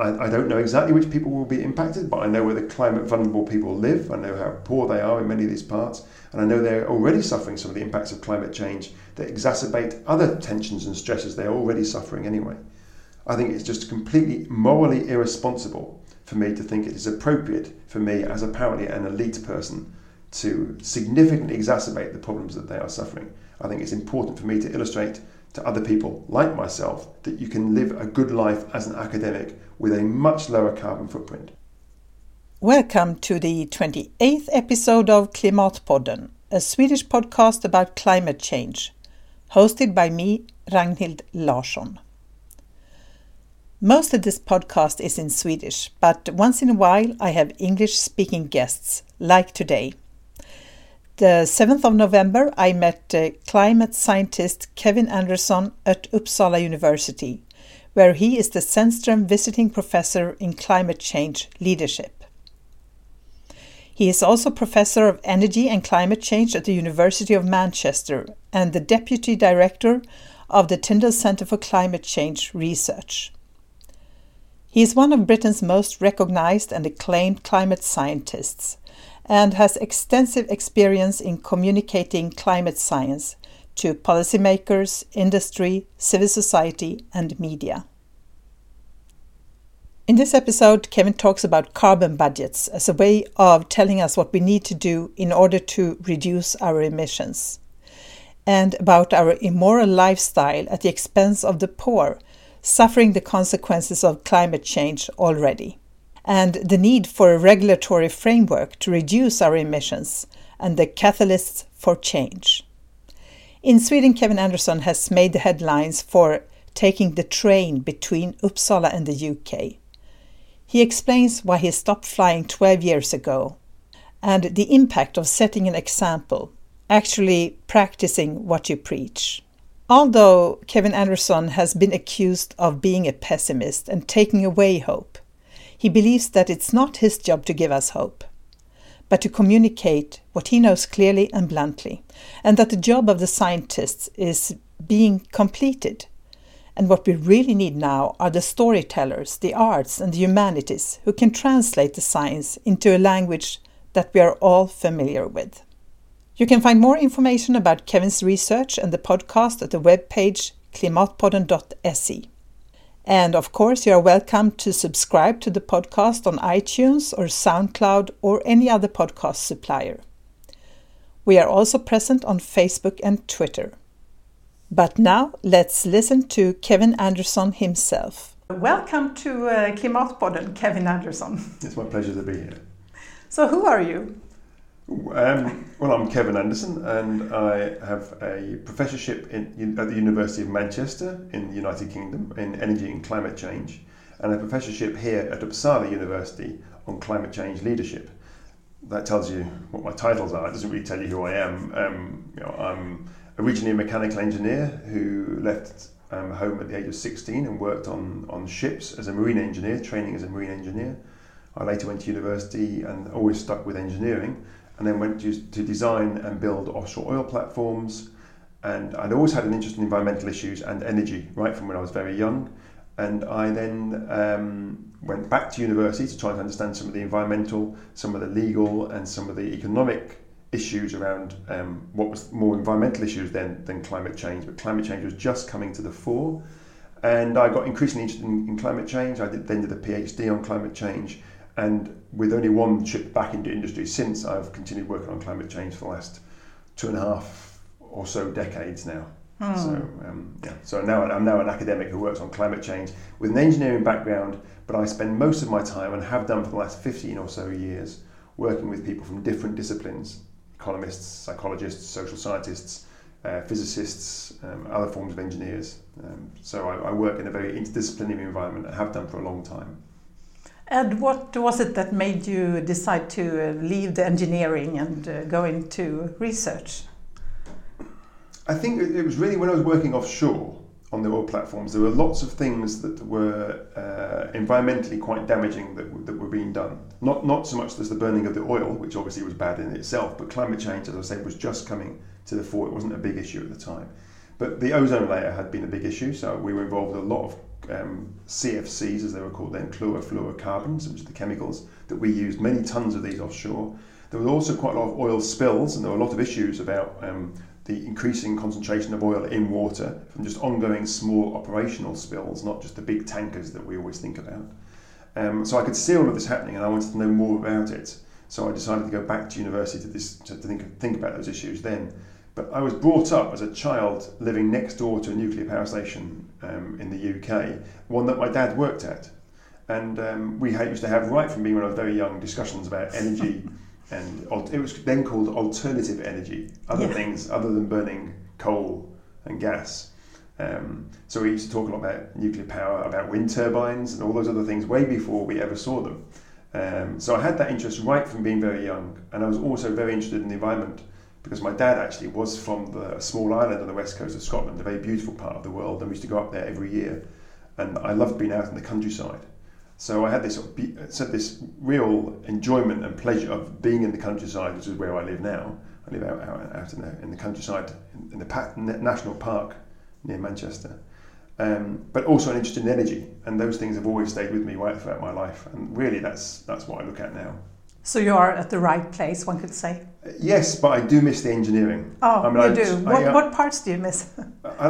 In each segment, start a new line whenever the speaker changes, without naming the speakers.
I, I, don't know exactly which people will be impacted, but I know where the climate vulnerable people live. I know how poor they are in many of these parts, and I know they're already suffering some of the impacts of climate change that exacerbate other tensions and stresses they're already suffering anyway. I think it's just completely morally irresponsible for me to think it is appropriate for me, as apparently an elite person, to significantly exacerbate the problems that they are suffering. I think it's important for me to illustrate to other people like myself that you can live a good life as an academic with a much lower carbon footprint.
Welcome to the 28th episode of Klimatpodden, a Swedish podcast about climate change, hosted by me, Ragnhild Larsson. Most of this podcast is in Swedish, but once in a while I have English speaking guests, like today. The 7th of November, I met uh, climate scientist Kevin Anderson at Uppsala University, where he is the Zennström Visiting Professor in Climate Change Leadership. He is also Professor of Energy and Climate Change at the University of Manchester and the Deputy Director of the Tyndall Centre for Climate Change Research. He is one of Britain's most recognized and acclaimed climate scientists and has extensive experience in communicating climate science to policymakers, industry, civil society, and media. In this episode, Kevin talks about carbon budgets as a way of telling us what we need to do in order to reduce our emissions, and about our immoral lifestyle at the expense of the poor suffering the consequences of climate change already, and the need for a regulatory framework to reduce our emissions and the catalysts for change. In Sweden, Kevin Anderson has made the headlines for taking the train between Uppsala and the UK. He explains why he stopped flying 12 years ago and the impact of setting an example, actually practicing what you preach. Although Kevin Anderson has been accused of being a pessimist and taking away hope, he believes that it's not his job to give us hope, but to communicate what he knows clearly and bluntly, and that the job of the scientists is being completed. And what we really need now are the storytellers, the arts, and the humanities who can translate the science into a language that we are all familiar with. You can find more information about Kevin's research and the podcast at the webpage klimatpodden.se. And of course, you are welcome to subscribe to the podcast on iTunes or SoundCloud or any other podcast supplier. We are also present on Facebook and Twitter. But now let's listen to Kevin Anderson himself. Welcome to uh, Klimatpodden, Kevin Anderson.
It's my pleasure to be here.
So, who are you?
Um, well, I'm Kevin Anderson, and I have a professorship in, at the University of Manchester in the United Kingdom in energy and climate change, and a professorship here at Uppsala University on climate change leadership. That tells you what my titles are. It doesn't really tell you who I am. Um, you know, I'm originally a mechanical engineer who left um, home at the age of 16 and worked on, on ships as a marine engineer, training as a marine engineer. I later went to university and always stuck with engineering and then went to, to design and build offshore oil platforms. And I'd always had an interest in environmental issues and energy right from when I was very young. And I then um, went back to university to try and understand some of the environmental, some of the legal, and some of the economic issues around um, what was more environmental issues than, than climate change. But climate change was just coming to the fore. And I got increasingly interested in, in climate change. I did, then did a PhD on climate change and with only one trip back into industry since, I've continued working on climate change for the last two and a half or so decades now. Hmm. So um, yeah, so now I'm now an academic who works on climate change with an engineering background, but I spend most of my time and have done for the last 15 or so years working with people from different disciplines: economists, psychologists, social scientists, uh, physicists, um, other forms of engineers. Um, so I, I work in a very interdisciplinary environment. I have done for a long time.
And what was it that made you decide to leave the engineering and uh, go into research?
I think it was really when I was working offshore on the oil platforms, there were lots of things that were uh, environmentally quite damaging that, that were being done. Not, not so much as the burning of the oil, which obviously was bad in itself, but climate change, as I said, was just coming to the fore. It wasn't a big issue at the time. But the ozone layer had been a big issue, so we were involved in a lot of um, CFCs, as they were called then, chlorofluorocarbons, which are the chemicals that we used, many tons of these offshore. There was also quite a lot of oil spills, and there were a lot of issues about um, the increasing concentration of oil in water from just ongoing small operational spills, not just the big tankers that we always think about. Um, so I could see all of this happening, and I wanted to know more about it. So I decided to go back to university to, this, to think, think about those issues then. But I was brought up as a child living next door to a nuclear power station um, in the UK, one that my dad worked at. And um, we used to have, right from being when I was very young, discussions about energy. and it was then called alternative energy, other yeah. things other than burning coal and gas. Um, so we used to talk a lot about nuclear power, about wind turbines, and all those other things way before we ever saw them. Um, so I had that interest right from being very young, and I was also very interested in the environment because my dad actually was from the small island on the west coast of Scotland, a very beautiful part of the world, and we used to go up there every year. And I loved being out in the countryside. So I had this sort of be, so this real enjoyment and pleasure of being in the countryside, which is where I live now. I live out, out, out in, the, in the countryside, in, in the pa- national park near Manchester. Um, but also an interest in energy, and those things have always stayed with me right throughout my life. And really, that's that's what I look at now.
So you are at the right place, one could say.
Yes, but I do miss the engineering.
Oh, I mean, you I, do. I, what, I, what parts do you miss?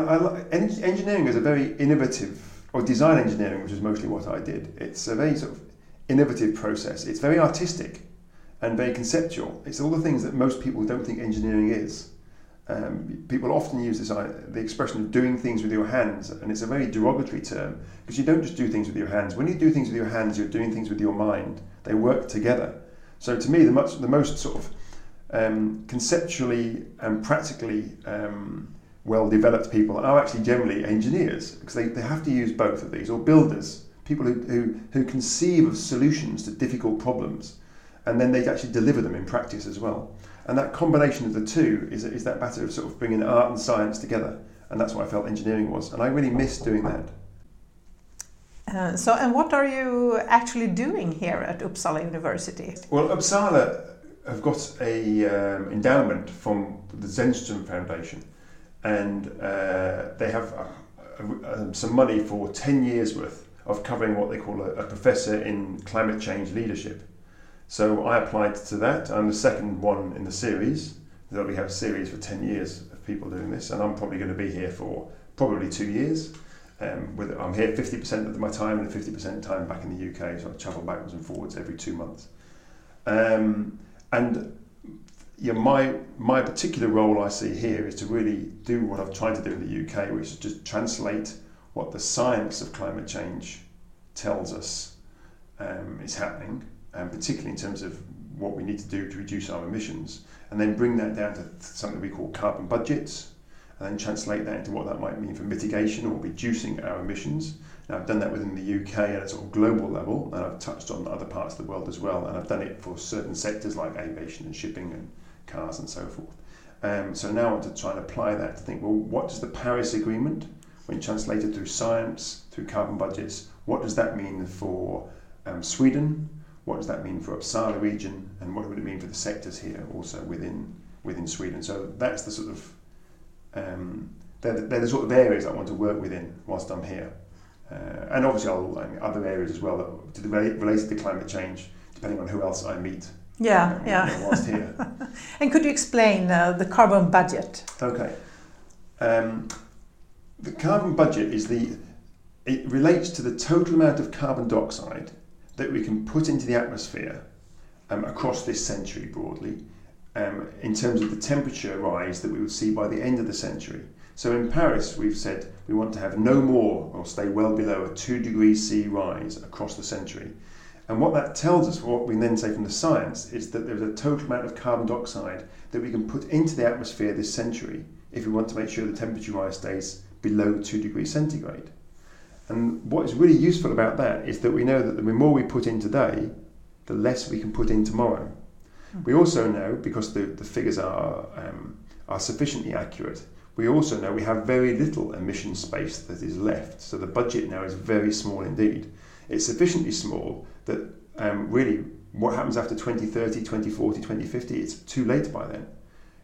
engineering is a very innovative, or design engineering, which is mostly what I did. It's a very sort of innovative process. It's very artistic and very conceptual. It's all the things that most people don't think engineering is. Um, people often use this uh, the expression of doing things with your hands, and it's a very derogatory term because you don't just do things with your hands. When you do things with your hands, you're doing things with your mind. They work together. So to me, the much the most sort of um, conceptually and practically um, well developed people are actually generally engineers because they, they have to use both of these or builders, people who, who, who conceive of solutions to difficult problems and then they actually deliver them in practice as well. And that combination of the two is, is that matter of sort of bringing art and science together. And that's what I felt engineering was. And I really missed doing that.
Uh, so, and what are you actually doing here at Uppsala University?
Well, Uppsala have got a um, endowment from the Zennström Foundation, and uh, they have uh, uh, some money for 10 years worth of covering what they call a, a professor in climate change leadership. So I applied to that. I'm the second one in the series. That we have a series for 10 years of people doing this, and I'm probably going to be here for probably two years. Um, with, I'm here 50% of my time and 50% time back in the UK, so I travel backwards and forwards every two months. Um, and yeah, my my particular role I see here is to really do what I've tried to do in the UK, which is just translate what the science of climate change tells us um, is happening um, particularly in terms of what we need to do to reduce our emissions, and then bring that down to something we call carbon budgets, and then translate that into what that might mean for mitigation or reducing our emissions. Now, I've done that within the UK at a sort of global level, and I've touched on other parts of the world as well, and I've done it for certain sectors like aviation and shipping and cars and so forth. Um, so now I want to try and apply that to think, well, what does the Paris Agreement, when translated through science, through carbon budgets, what does that mean for um, Sweden, what does that mean for Uppsala region, and what would it mean for the sectors here also within within Sweden? So that's the sort of um, they're, the, they're the sort of areas I want to work within whilst I'm here, uh, and obviously I'll, I mean, other areas as well that to the, related to climate change, depending on who else I meet.
Yeah, uh, yeah. Whilst here. and could you explain uh, the carbon budget?
Okay. Um, the carbon budget is the it relates to the total amount of carbon dioxide that we can put into the atmosphere um, across this century broadly um, in terms of the temperature rise that we would see by the end of the century. So in Paris, we've said we want to have no more or stay well below a 2 degrees C rise across the century. And what that tells us, what we then say from the science, is that there's a total amount of carbon dioxide that we can put into the atmosphere this century if we want to make sure the temperature rise stays below 2 degrees centigrade. And what is really useful about that is that we know that the more we put in today, the less we can put in tomorrow. We also know, because the, the figures are, um, are sufficiently accurate, we also know we have very little emission space that is left. So the budget now is very small indeed. It's sufficiently small that um, really what happens after 2030, 2040, 2050, it's too late by then.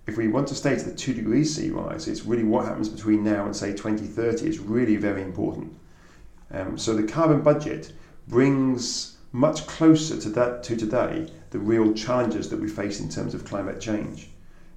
If we want to stay to the 2 degrees C rise, it's really what happens between now and say 2030 is really very important Um, so the carbon budget brings much closer to that to today the real challenges that we face in terms of climate change.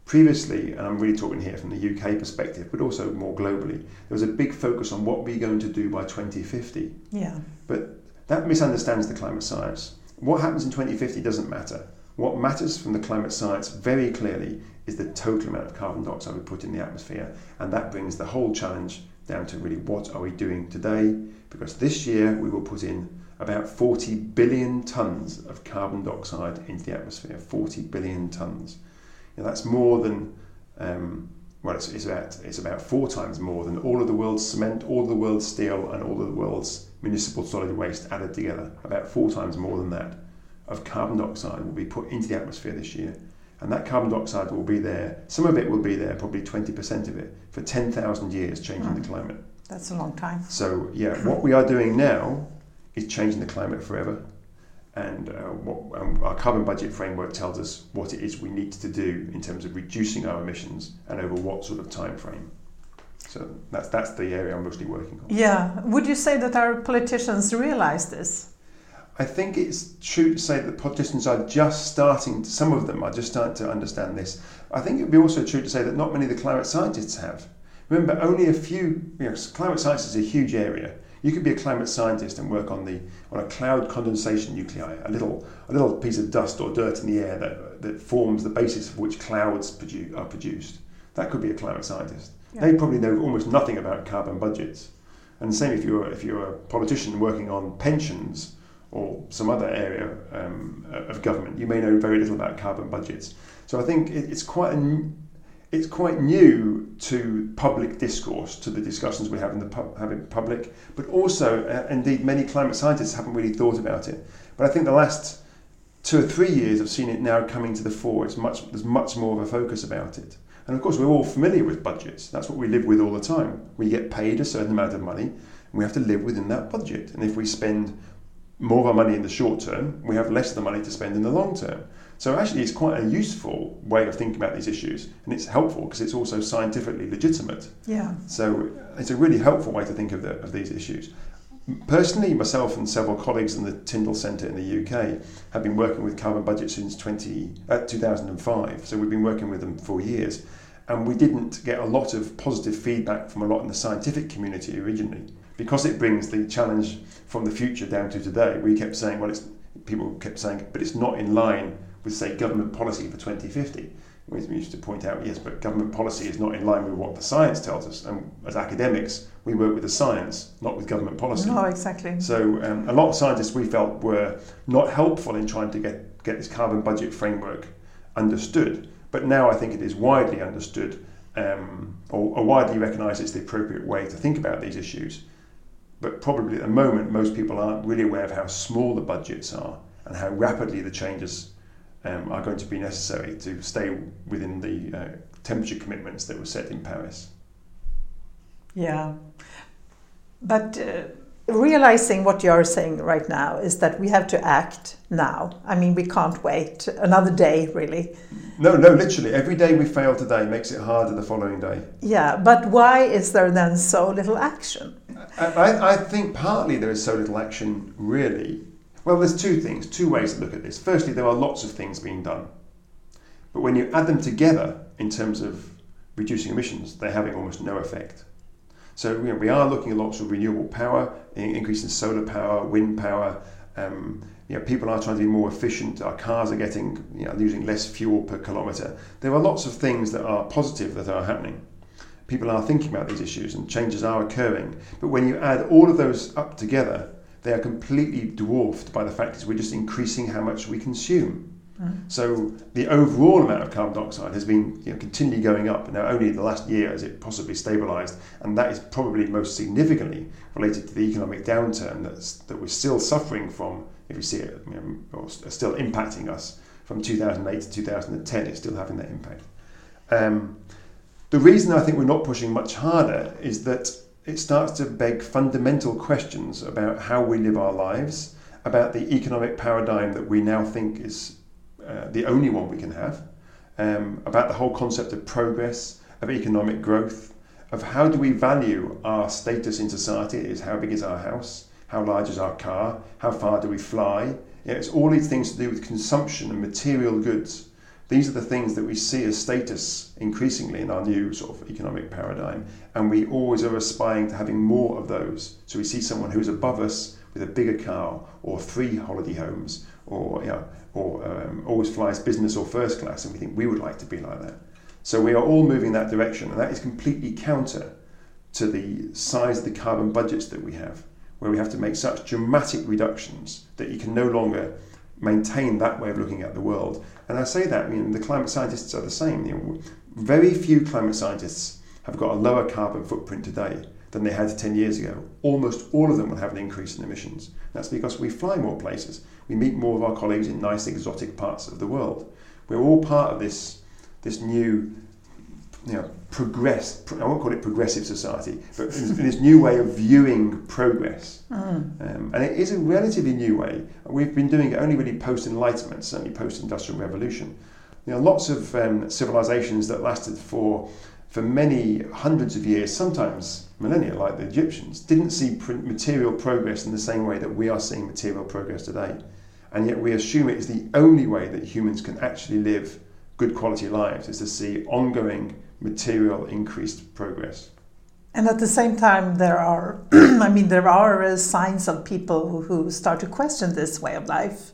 Previously, and I'm really talking here from the UK perspective, but also more globally, there was a big focus on what we're going to do by 2050.
Yeah.
But that misunderstands the climate science. What happens in 2050 doesn't matter. What matters from the climate science very clearly is the total amount of carbon dioxide we put in the atmosphere, and that brings the whole challenge down to really what are we doing today? Because this year we will put in about 40 billion tons of carbon dioxide into the atmosphere. 40 billion tons. Know, that's more than um, well, it's, it's, about it's about four times more than all of the world's cement, all of the world's steel, and all of the world's municipal solid waste added together. About four times more than that of carbon dioxide will be put into the atmosphere this year. And that carbon dioxide will be there, some of it will be there, probably 20% of it, for 10,000 years changing mm. the climate.
That's a long time.
So, yeah, what we are doing now is changing the climate forever. And, uh, what, um, our carbon budget framework tells us what it is we need to do in terms of reducing our emissions and over what sort of time frame. So that's that's the area I'm mostly working on.
Yeah, would you say that our politicians realize this?
I think it's true to say that politicians are just starting. To, some of them are just starting to understand this. I think it would be also true to say that not many of the climate scientists have. Remember, only a few. You know, climate science is a huge area. You could be a climate scientist and work on the on a cloud condensation nuclei, a little a little piece of dust or dirt in the air that that forms the basis of which clouds produ- are produced. That could be a climate scientist. Yeah. They probably know almost nothing about carbon budgets. And the same if you're if you're a politician working on pensions or some other area um, of government, you may know very little about carbon budgets. So I think it, it's quite a, it's quite new to public discourse, to the discussions we have in the pub, have in public, but also, uh, indeed, many climate scientists haven't really thought about it. But I think the last two or three years, I've seen it now coming to the fore. It's much, there's much more of a focus about it. And of course, we're all familiar with budgets. That's what we live with all the time. We get paid a certain amount of money, and we have to live within that budget. And if we spend more of our money in the short term, we have less of the money to spend in the long term. So actually, it's quite a useful way of thinking about these issues, and it's helpful because it's also scientifically legitimate.
Yeah.
So it's a really helpful way to think of, the, of these issues. Personally, myself and several colleagues in the Tyndall Centre in the UK have been working with carbon budget since 20, uh, 2005. So we've been working with them for years, and we didn't get a lot of positive feedback from a lot in the scientific community originally because it brings the challenge from the future down to today. We kept saying, well, it's people kept saying, but it's not in line with, say, government policy for 2050. We used to point out, yes, but government policy is not in line with what the science tells us. And as academics, we work with the science, not with government policy.
No, exactly.
So um, a lot of scientists we felt were not helpful in trying to get, get this carbon budget framework understood. But now I think it is widely understood um, or, or widely recognised as the appropriate way to think about these issues. But probably at the moment, most people aren't really aware of how small the budgets are and how rapidly the changes um, are going to be necessary to stay within the uh, temperature commitments that were set in Paris.
Yeah, but uh, realizing what you're saying right now is that we have to act now. I mean, we can't wait another day, really.
No, no, literally. Every day we fail today makes it harder the following day.
Yeah, but why is there then so little action?
I, I think partly there is so little action, really, well, there's two things, two ways to look at this. Firstly, there are lots of things being done. But when you add them together in terms of reducing emissions, they're having almost no effect. So you know, we are looking at lots of renewable power, increase in solar power, wind power. Um, you know, people are trying to be more efficient. Our cars are getting you know, using less fuel per kilometre. There are lots of things that are positive that are happening. People are thinking about these issues and changes are occurring. But when you add all of those up together, they are completely dwarfed by the fact that we're just increasing how much we consume. Mm. So the overall amount of carbon dioxide has been you know, continually going up. Now, only in the last year has it possibly stabilised, and that is probably most significantly related to the economic downturn that's, that we're still suffering from. If you see it, you know, or still impacting us from 2008 to 2010, it's still having that impact. Um, the reason I think we're not pushing much harder is that it starts to beg fundamental questions about how we live our lives, about the economic paradigm that we now think is uh, the only one we can have, um, about the whole concept of progress, of economic growth, of how do we value our status in society is how big is our house, how large is our car, how far do we fly. It's all these things to do with consumption and material goods. These are the things that we see as status increasingly in our new sort of economic paradigm, and we always are aspiring to having more of those. So we see someone who's above us with a bigger car or three holiday homes or you know, or um, always flies business or first class, and we think we would like to be like that. So we are all moving that direction, and that is completely counter to the size of the carbon budgets that we have, where we have to make such dramatic reductions that you can no longer maintain that way of looking at the world. And I say that, I mean, the climate scientists are the same. You know, very few climate scientists have got a lower carbon footprint today than they had 10 years ago. Almost all of them will have an increase in emissions. That's because we fly more places. We meet more of our colleagues in nice exotic parts of the world. We're all part of this, this new you know, progress, I won't call it progressive society, but this new way of viewing progress. Mm. Um, and it is a relatively new way. We've been doing it only really post Enlightenment, certainly post Industrial Revolution. You know, lots of um, civilizations that lasted for, for many hundreds of years, sometimes millennia, like the Egyptians, didn't see material progress in the same way that we are seeing material progress today. And yet we assume it is the only way that humans can actually live good quality lives, is to see ongoing material increased progress.
And at the same time, there are, I mean, there are signs of people who start to question this way of life.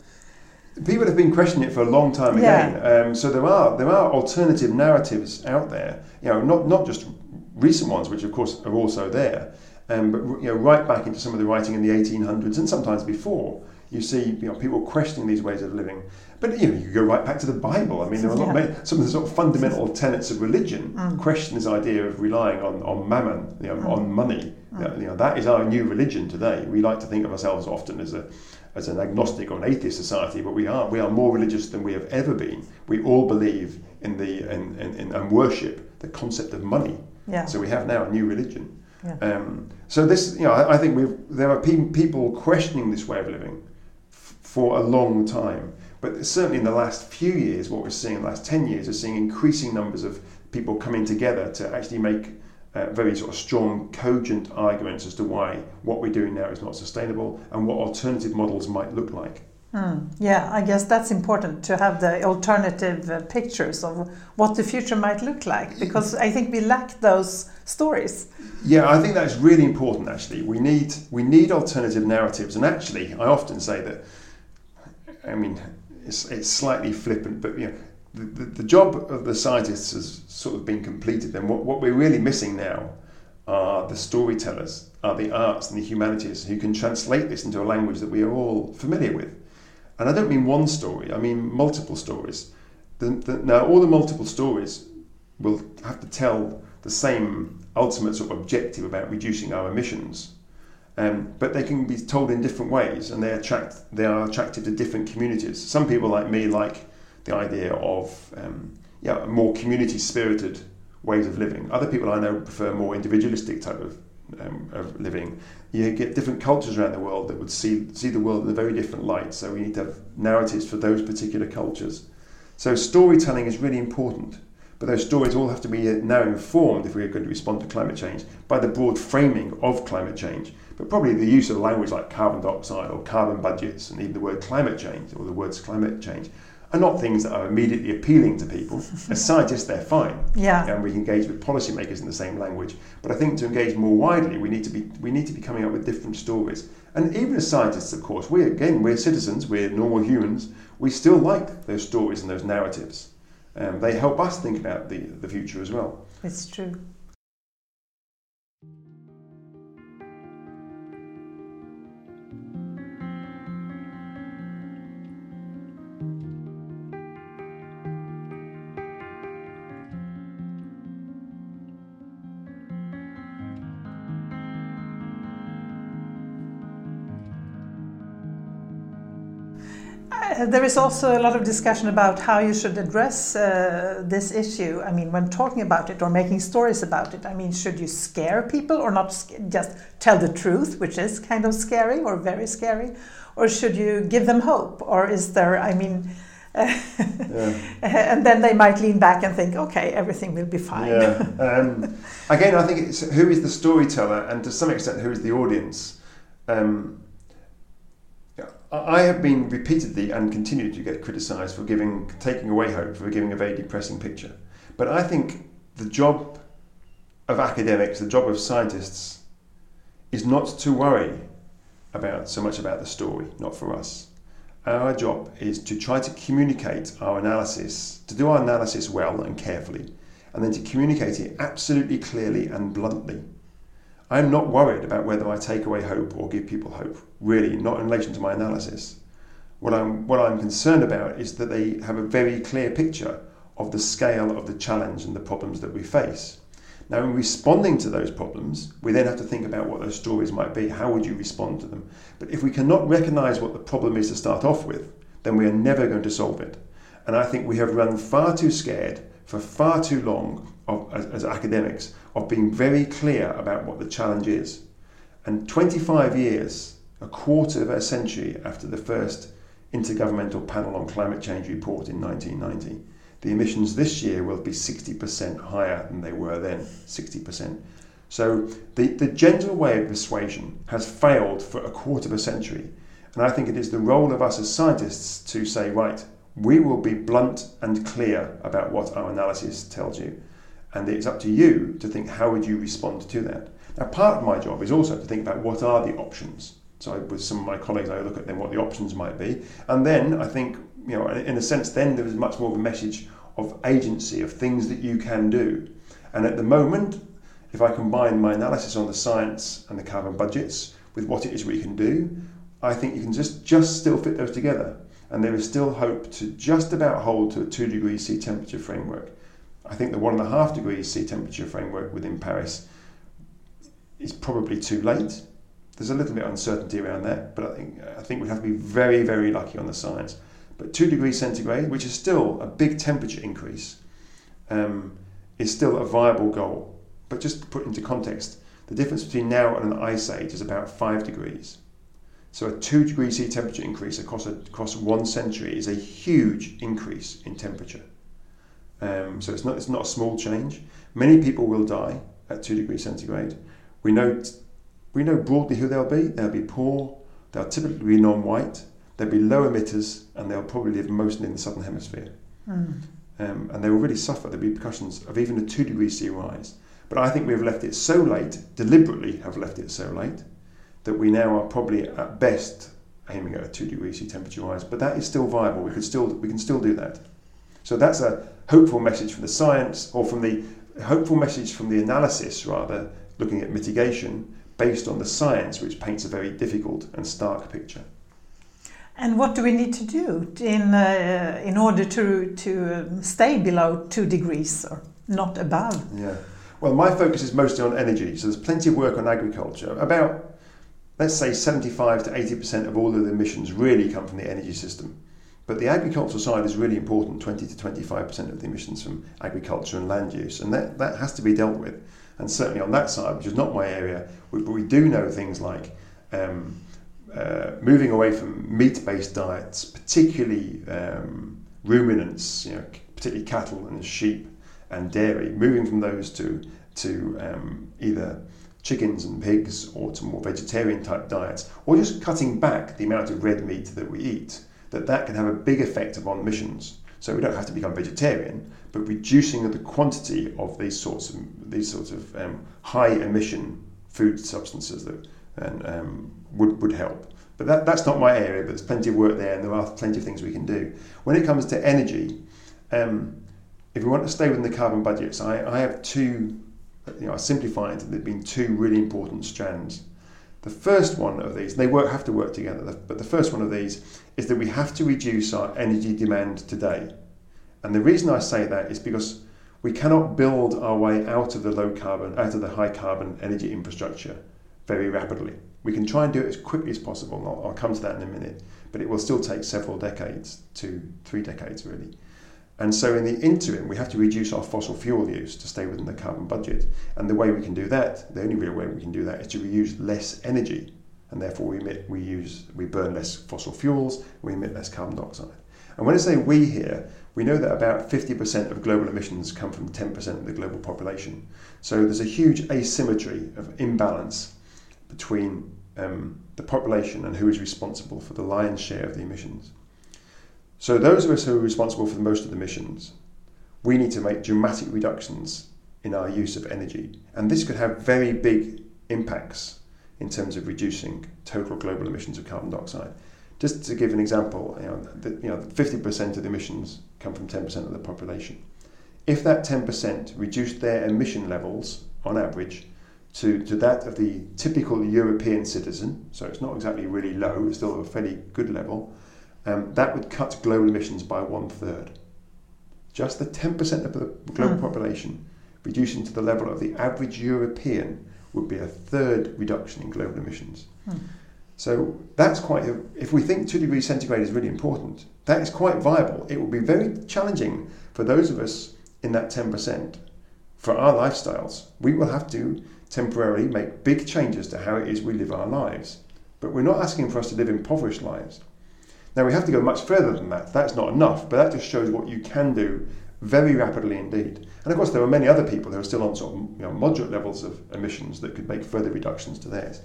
People have been questioning it for a long time again. Um, so there are there are alternative narratives out there. You know, not not just recent ones, which of course are also there, um, but you know, right back into some of the writing in the 1800s and sometimes before you see you know, people questioning these ways of living. But you know, you go right back to the Bible. I mean, there are yeah. many, some of the sort of fundamental tenets of religion mm. question this idea of relying on, on mammon, you know, mm. on money. Mm. You know, that is our new religion today. We like to think of ourselves often as a as an agnostic or an atheist society, but we are we are more religious than we have ever been. We all believe in the in, in, in and worship the concept of money. Yeah. So we have now a new religion. Yeah. Um, so this, you know, I, I think we've there are pe- people questioning this way of living for a long time. But certainly in the last few years, what we're seeing in the last 10 years is seeing increasing numbers of people coming together to actually make uh, very sort of strong, cogent arguments as to why what we're doing now is not sustainable and what alternative models might look like.
Mm, yeah, I guess that's important to have the alternative uh, pictures of what the future might look like because I think we lack those stories.
Yeah, I think that's really important. Actually, we need we need alternative narratives, and actually, I often say that I mean, it's, it's slightly flippant, but you know, the, the, the, job of the scientists has sort of been completed. Then what, what we're really missing now are the storytellers, are the arts and the humanities who can translate this into a language that we are all familiar with. And I don't mean one story, I mean multiple stories. The, the, now, all the multiple stories will have to tell the same ultimate sort of objective about reducing our emissions um, but they can be told in different ways, and they attract they are attracted to different communities. Some people like me like the idea of um, yeah more community spirited ways of living. Other people I know prefer more individualistic type of um, of living. You get different cultures around the world that would see see the world in a very different light. So we need to have narratives for those particular cultures. So storytelling is really important. But those stories all have to be now informed, if we're going to respond to climate change, by the broad framing of climate change. But probably the use of language like carbon dioxide or carbon budgets and even the word climate change or the words climate change are not things that are immediately appealing to people. As scientists, they're fine.
Yeah.
And we engage with policymakers in the same language. But I think to engage more widely, we need to be we need to be coming up with different stories. And even as scientists, of course, we again we're citizens, we're normal humans. We still like those stories and those narratives. Um, they help us think about the, the future as well.
It's true. There is also a lot of discussion about how you should address uh, this issue. I mean, when talking about it or making stories about it, I mean, should you scare people or not just tell the truth, which is kind of scary or very scary? Or should you give them hope? Or is there, I mean, yeah. and then they might lean back and think, okay, everything will be fine.
Yeah. Um, again, I think it's who is the storyteller, and to some extent, who is the audience. Um, I have been repeatedly and continue to get criticised for giving, taking away hope, for giving a very depressing picture. But I think the job of academics, the job of scientists, is not to worry about so much about the story, not for us. Our job is to try to communicate our analysis, to do our analysis well and carefully, and then to communicate it absolutely clearly and bluntly. I'm not worried about whether I take away hope or give people hope, really, not in relation to my analysis. What I'm, what I'm concerned about is that they have a very clear picture of the scale of the challenge and the problems that we face. Now, in responding to those problems, we then have to think about what those stories might be. How would you respond to them? But if we cannot recognize what the problem is to start off with, then we are never going to solve it. And I think we have run far too scared for far too long of, as, as academics of being very clear about what the challenge is. And 25 years, a quarter of a century after the first Intergovernmental Panel on Climate Change report in 1990, the emissions this year will be 60% higher than they were then, 60%. So the, the gentle way of persuasion has failed for a quarter of a century. And I think it is the role of us as scientists to say, right, we will be blunt and clear about what our analysis tells you. And it's up to you to think how would you respond to that. Now, part of my job is also to think about what are the options. So I, with some of my colleagues, I look at them what the options might be, and then I think, you know, in a sense, then there is much more of a message of agency, of things that you can do. And at the moment, if I combine my analysis on the science and the carbon budgets with what it is we can do, I think you can just, just still fit those together. And there is still hope to just about hold to a two degrees C temperature framework. I think the one and a half degrees C temperature framework within Paris is probably too late. There's a little bit of uncertainty around that, but I think I think we have to be very, very lucky on the science. But two degrees centigrade, which is still a big temperature increase, um, is still a viable goal. But just to put into context, the difference between now and an ice age is about five degrees. So a two degree C temperature increase across, a, across one century is a huge increase in temperature. Um, so it's not, it's not a small change. Many people will die at two degrees centigrade. We know, we know broadly who they'll be. They'll be poor, they'll typically be non-white, they'll be low emitters, and they'll probably live mostly in the southern hemisphere. Mm. Um, and they will really suffer the repercussions of even a two degree C rise. But I think we have left it so late, deliberately have left it so late, that we now are probably at best aiming at a two degree C temperature rise. But that is still viable. We could still we can still do that. So that's a hopeful message from the science, or from the hopeful message from the analysis rather, looking at mitigation based on the science, which paints a very difficult and stark picture.
And what do we need to do in, uh, in order to, to um, stay below two degrees or not above?
Yeah. Well, my focus is mostly on energy. So there's plenty of work on agriculture. About, let's say, 75 to 80% of all of the emissions really come from the energy system. But the agricultural side is really important 20 to 25% of the emissions from agriculture and land use. And that, that has to be dealt with. And certainly on that side, which is not my area, we, we do know things like um, uh, moving away from meat-based diets, particularly um, ruminants, you know, particularly cattle and sheep and dairy, moving from those to to um, either chickens and pigs or to more vegetarian type diets, or just cutting back the amount of red meat that we eat, that that can have a big effect upon emissions. So we don't have to become vegetarian, but reducing the quantity of these sorts of these sorts of um, high emission food substances that and um, would, would help. But that, that's not my area, but there's plenty of work there and there are plenty of things we can do. When it comes to energy, um, if we want to stay within the carbon budgets, I, I have two, you know, I simplified there have been two really important strands. The first one of these, they work, have to work together, but the first one of these is that we have to reduce our energy demand today. And the reason I say that is because we cannot build our way out of the low carbon, out of the high carbon energy infrastructure very rapidly. We can try and do it as quickly as possible, and I'll, I'll come to that in a minute, but it will still take several decades, two, three decades really. And so, in the interim, we have to reduce our fossil fuel use to stay within the carbon budget. And the way we can do that, the only real way we can do that, is to reuse less energy, and therefore we emit, we use, we burn less fossil fuels, we emit less carbon dioxide. And when I say we here, we know that about 50% of global emissions come from 10% of the global population. So there's a huge asymmetry of imbalance between um, the population and who is responsible for the lion's share of the emissions. So those of us who are responsible for most of the emissions, we need to make dramatic reductions in our use of energy. And this could have very big impacts in terms of reducing total global emissions of carbon dioxide. Just to give an example, you know, the, you know, 50% of the emissions come from 10% of the population. If that 10% reduced their emission levels on average to, to that of the typical European citizen, so it's not exactly really low, it's still a fairly good level, um, that would cut global emissions by one third. Just the 10% of the global mm. population reducing to the level of the average European would be a third reduction in global emissions. Mm. So that's quite, a, if we think 2 degrees centigrade is really important, that is quite viable. It will be very challenging for those of us in that 10% for our lifestyles. We will have to temporarily make big changes to how it is we live our lives. But we're not asking for us to live impoverished lives. Now we have to go much further than that. That's not enough, but that just shows what you can do very rapidly indeed. And of course, there are many other people who are still on sort of you know, moderate levels of emissions that could make further reductions to theirs.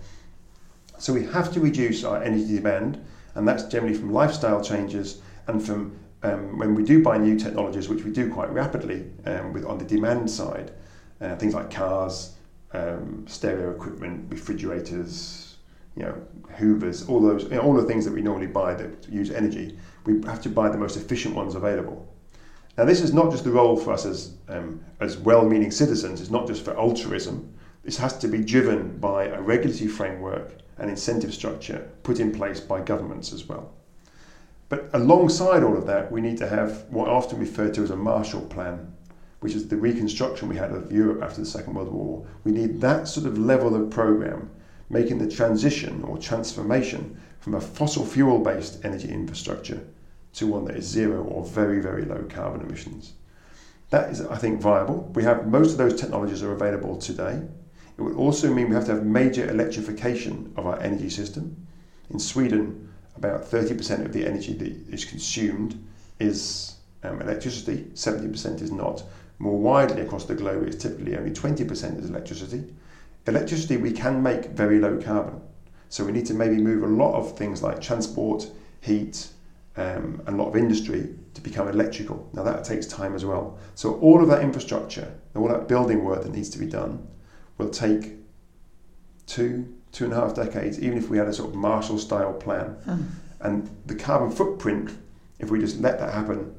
So we have to reduce our energy demand, and that's generally from lifestyle changes and from um, when we do buy new technologies, which we do quite rapidly um, with on the demand side, uh, things like cars, um, stereo equipment, refrigerators, you know, hoovers, all those, you know, all the things that we normally buy that use energy. We have to buy the most efficient ones available. Now, this is not just the role for us as um, as well-meaning citizens. It's not just for altruism. This has to be driven by a regulatory framework and incentive structure put in place by governments as well. But alongside all of that, we need to have what are often referred to as a Marshall Plan, which is the reconstruction we had of Europe after the Second World War. We need that sort of level of program, making the transition or transformation from a fossil fuel based energy infrastructure to one that is zero or very, very low carbon emissions. That is, I think, viable. We have most of those technologies are available today. It would also mean we have to have major electrification of our energy system. In Sweden, about 30% of the energy that is consumed is um, electricity, 70% is not. More widely across the globe, it's typically only 20% is electricity. Electricity we can make very low carbon. So we need to maybe move a lot of things like transport, heat, um, and a lot of industry to become electrical. Now that takes time as well. So all of that infrastructure, all that building work that needs to be done, will take two, two and a half decades, even if we had a sort of Marshall style plan. Mm. And the carbon footprint, if we just let that happen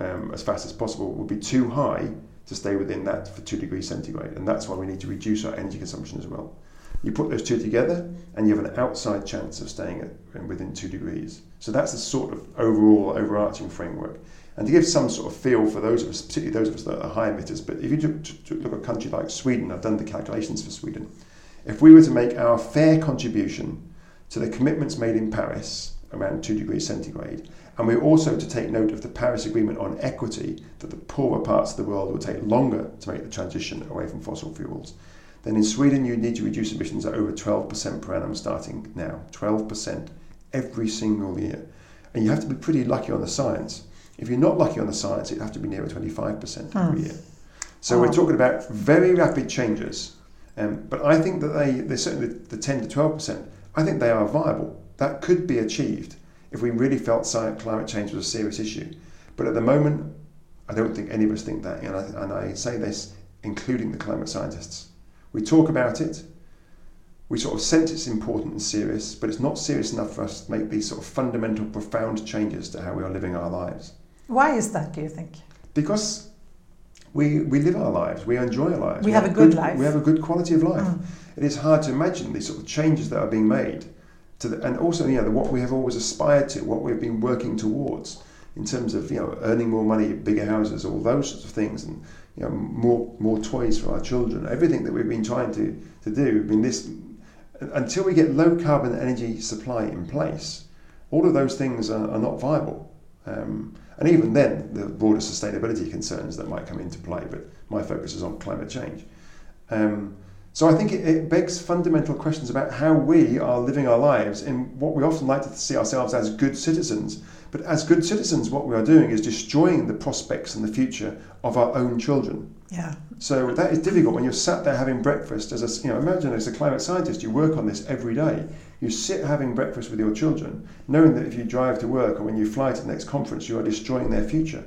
um, as fast as possible, would be too high to stay within that for two degrees centigrade. And that's why we need to reduce our energy consumption as well. You put those two together, and you have an outside chance of staying at, within two degrees. So that's the sort of overall overarching framework. And to give some sort of feel for those of us, particularly those of us that are high emitters, but if you look at a country like Sweden, I've done the calculations for Sweden. If we were to make our fair contribution to the commitments made in Paris around 2 degrees centigrade, and we're also to take note of the Paris Agreement on equity that the poorer parts of the world will take longer to make the transition away from fossil fuels, then in Sweden you'd need to reduce emissions at over 12% per annum starting now. 12% every single year. And you have to be pretty lucky on the science. If you're not lucky on the science, it'd have to be nearer 25% every hmm. year. So oh. we're talking about very rapid changes um, but I think that they, they certainly the 10 to 12%, I think they are viable. That could be achieved if we really felt climate change was a serious issue. But at the moment, I don't think any of us think that. And I, and I say this, including the climate scientists. We talk about it, we sort of sense it's important and serious, but it's not serious enough for us to make these sort of fundamental, profound changes to how we are living our lives.
Why is that, do you think?
Because we, we live our lives, we enjoy our lives.
We, we have, have, a good, good, life.
We have a good quality of life. Mm. It is hard to imagine these sort of changes that are being made, to the, and also you know what we have always aspired to, what we've been working towards in terms of you know earning more money, bigger houses, all those sorts of things, and you know more more toys for our children. Everything that we've been trying to to do. I mean this until we get low carbon energy supply in place, all of those things are, are not viable. Um, and even then, the broader sustainability concerns that might come into play, but my focus is on climate change. Um, So I think it, it, begs fundamental questions about how we are living our lives in what we often like to see ourselves as good citizens. But as good citizens, what we are doing is destroying the prospects and the future of our own children.
Yeah.
So that is difficult when you're sat there having breakfast. As a, you know, imagine as a climate scientist, you work on this every day. You sit having breakfast with your children, knowing that if you drive to work or when you fly to the next conference, you are destroying their future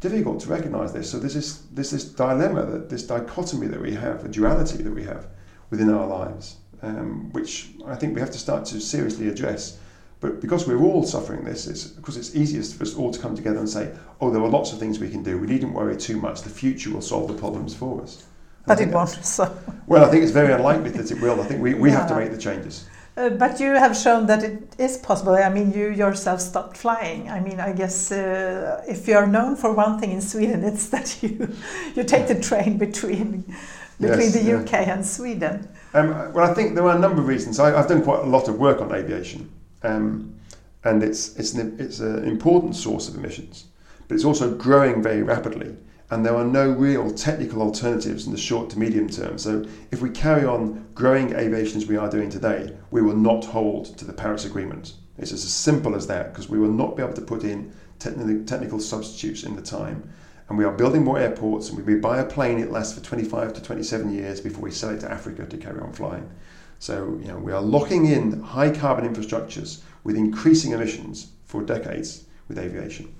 difficult to recognize this. So there's this, there's this dilemma, that this dichotomy that we have, a duality that we have within our lives, um, which I think we have to start to seriously address. But because we're all suffering this, it's because it's easiest for us all to come together and say, "Oh, there are lots of things we can do. We needn't worry too much. The future will solve the problems for us."
But it won't. So.
Well, I think it's very unlikely that it will. I think we, we yeah. have to make the changes.
Uh, but you have shown that it is possible. I mean, you yourself stopped flying. I mean, I guess uh, if you are known for one thing in Sweden, it's that you you take the train between between yes, the UK yeah. and Sweden.
Um, well, I think there are a number of reasons. I, have done quite a lot of work on aviation, um, and it's it's an, it's an important source of emissions, but it's also growing very rapidly and there are no real technical alternatives in the short to medium term. So, if we carry on growing aviation as we are doing today, we will not hold to the Paris Agreement. It's as simple as that because we will not be able to put in technical substitutes in the time. And we are building more airports, and we buy a plane, it lasts for 25 to 27 years before we sell it to Africa to carry on flying. So, you know, we are locking in high carbon infrastructures with increasing emissions for decades with aviation.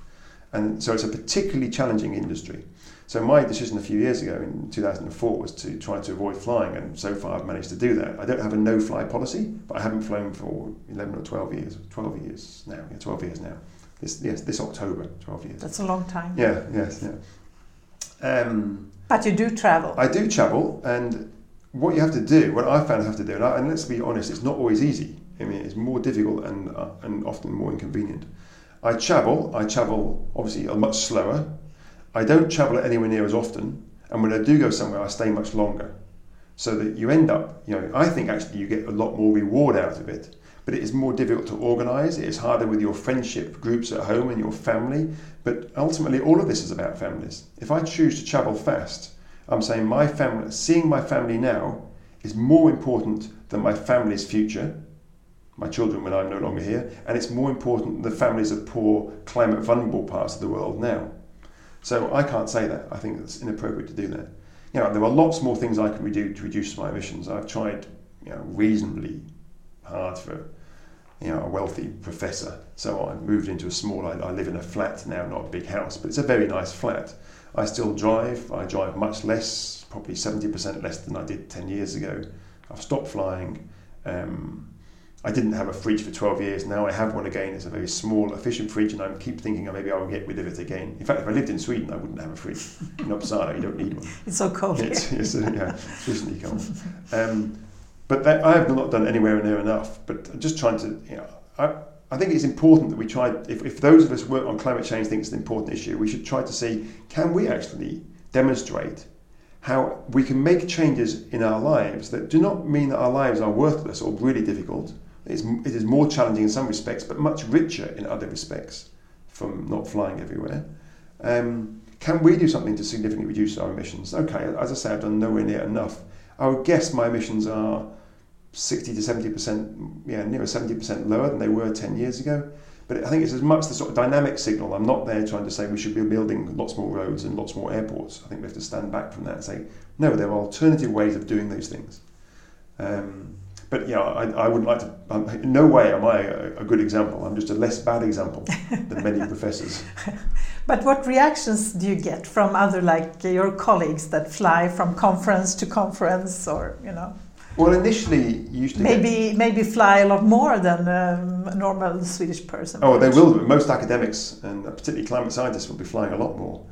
And so it's a particularly challenging industry. So my decision a few years ago in 2004 was to try to avoid flying, and so far I've managed to do that. I don't have a no-fly policy, but I haven't flown for 11 or 12 years. 12 years now. Yeah, 12 years now. This yes, this October, 12 years.
That's a long time.
Yeah. Yes. Yeah. Um,
but you do travel.
I do travel, and what you have to do, what I found I have to do, and, I, and let's be honest, it's not always easy. I mean, it's more difficult and uh, and often more inconvenient. I travel. I travel obviously much slower I don't travel anywhere near as often, and when I do go somewhere, I stay much longer. So that you end up, you know, I think actually you get a lot more reward out of it, but it is more difficult to organise. It is harder with your friendship groups at home and your family. But ultimately, all of this is about families. If I choose to travel fast, I'm saying my family, seeing my family now is more important than my family's future, my children when I'm no longer here, and it's more important than the families of poor, climate vulnerable parts of the world now. So I can't say that. I think it's inappropriate to do that. You know, there are lots more things I can do to reduce my emissions. I've tried, you know, reasonably hard for, you know, a wealthy professor. So I moved into a small. I, I live in a flat now, not a big house, but it's a very nice flat. I still drive. I drive much less, probably seventy percent less than I did ten years ago. I've stopped flying. Um, I didn't have a fridge for 12 years. Now I have one again. It's a very small, efficient fridge, and I keep thinking oh, maybe I will get rid of it again. In fact, if I lived in Sweden, I wouldn't have a fridge. In Uppsala, you don't need one.
It's so cold.
It's, it's, uh, yeah, sufficiently cold. Um, but that, I have not done anywhere near enough. But I'm just trying to, you know, I, I think it's important that we try, if, if those of us work on climate change think it's an important issue, we should try to see can we actually demonstrate how we can make changes in our lives that do not mean that our lives are worthless or really difficult it's, it is more challenging in some respects, but much richer in other respects from not flying everywhere. Um, can we do something to significantly reduce our emissions? Okay, as I say, I've done nowhere near enough. I would guess my emissions are 60 to 70%, yeah, nearer 70% lower than they were 10 years ago. But I think it's as much the sort of dynamic signal. I'm not there trying to say we should be building lots more roads and lots more airports. I think we have to stand back from that and say, no, there are alternative ways of doing those things. Um, but yeah, I, I wouldn't like to. Um, in no way am I a, a, good example. I'm just a less bad example than many professors.
But what reactions do you get from other, like your colleagues that fly from conference to conference, or you know?
Well, initially, you used to
maybe maybe fly a lot more than um, a normal Swedish person.
Oh, they will. Most academics and particularly climate scientists will be flying a lot more.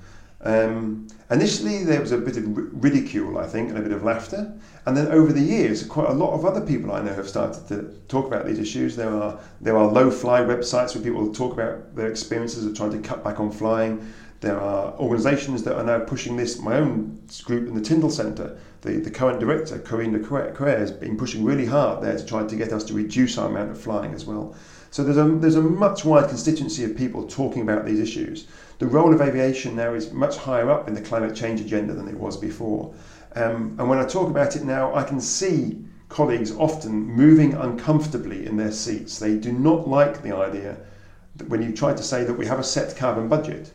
Um, initially, there was a bit of ridicule, I think, and a bit of laughter. And then over the years, quite a lot of other people I know have started to talk about these issues. There are there are low fly websites where people talk about their experiences of trying to cut back on flying. There are organisations that are now pushing this. My own group in the Tyndall Centre, the, the current director, Corinne Le Quéré, has been pushing really hard there to try to get us to reduce our amount of flying as well. So there's a, there's a much wide constituency of people talking about these issues. The role of aviation now is much higher up in the climate change agenda than it was before. Um, and when I talk about it now, I can see colleagues often moving uncomfortably in their seats. They do not like the idea that when you try to say that we have a set carbon budget,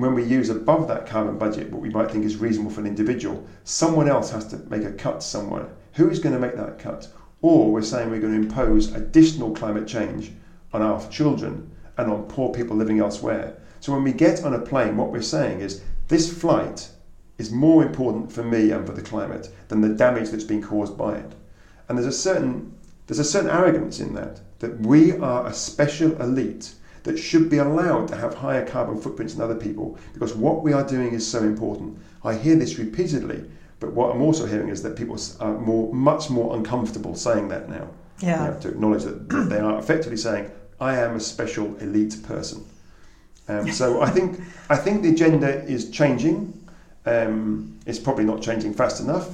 when we use above that carbon budget what we might think is reasonable for an individual, someone else has to make a cut somewhere. Who is going to make that cut? Or we're saying we're going to impose additional climate change on our children and on poor people living elsewhere. So when we get on a plane, what we're saying is this flight is more important for me and for the climate than the damage that's been caused by it. And there's a certain there's a certain arrogance in that that we are a special elite that should be allowed to have higher carbon footprints than other people because what we are doing is so important. I hear this repeatedly, but what I'm also hearing is that people are more much more uncomfortable saying that now.
Yeah.
You have to acknowledge that they are effectively saying, "I am a special elite person." Um, so I think I think the agenda is changing. Um, it's probably not changing fast enough.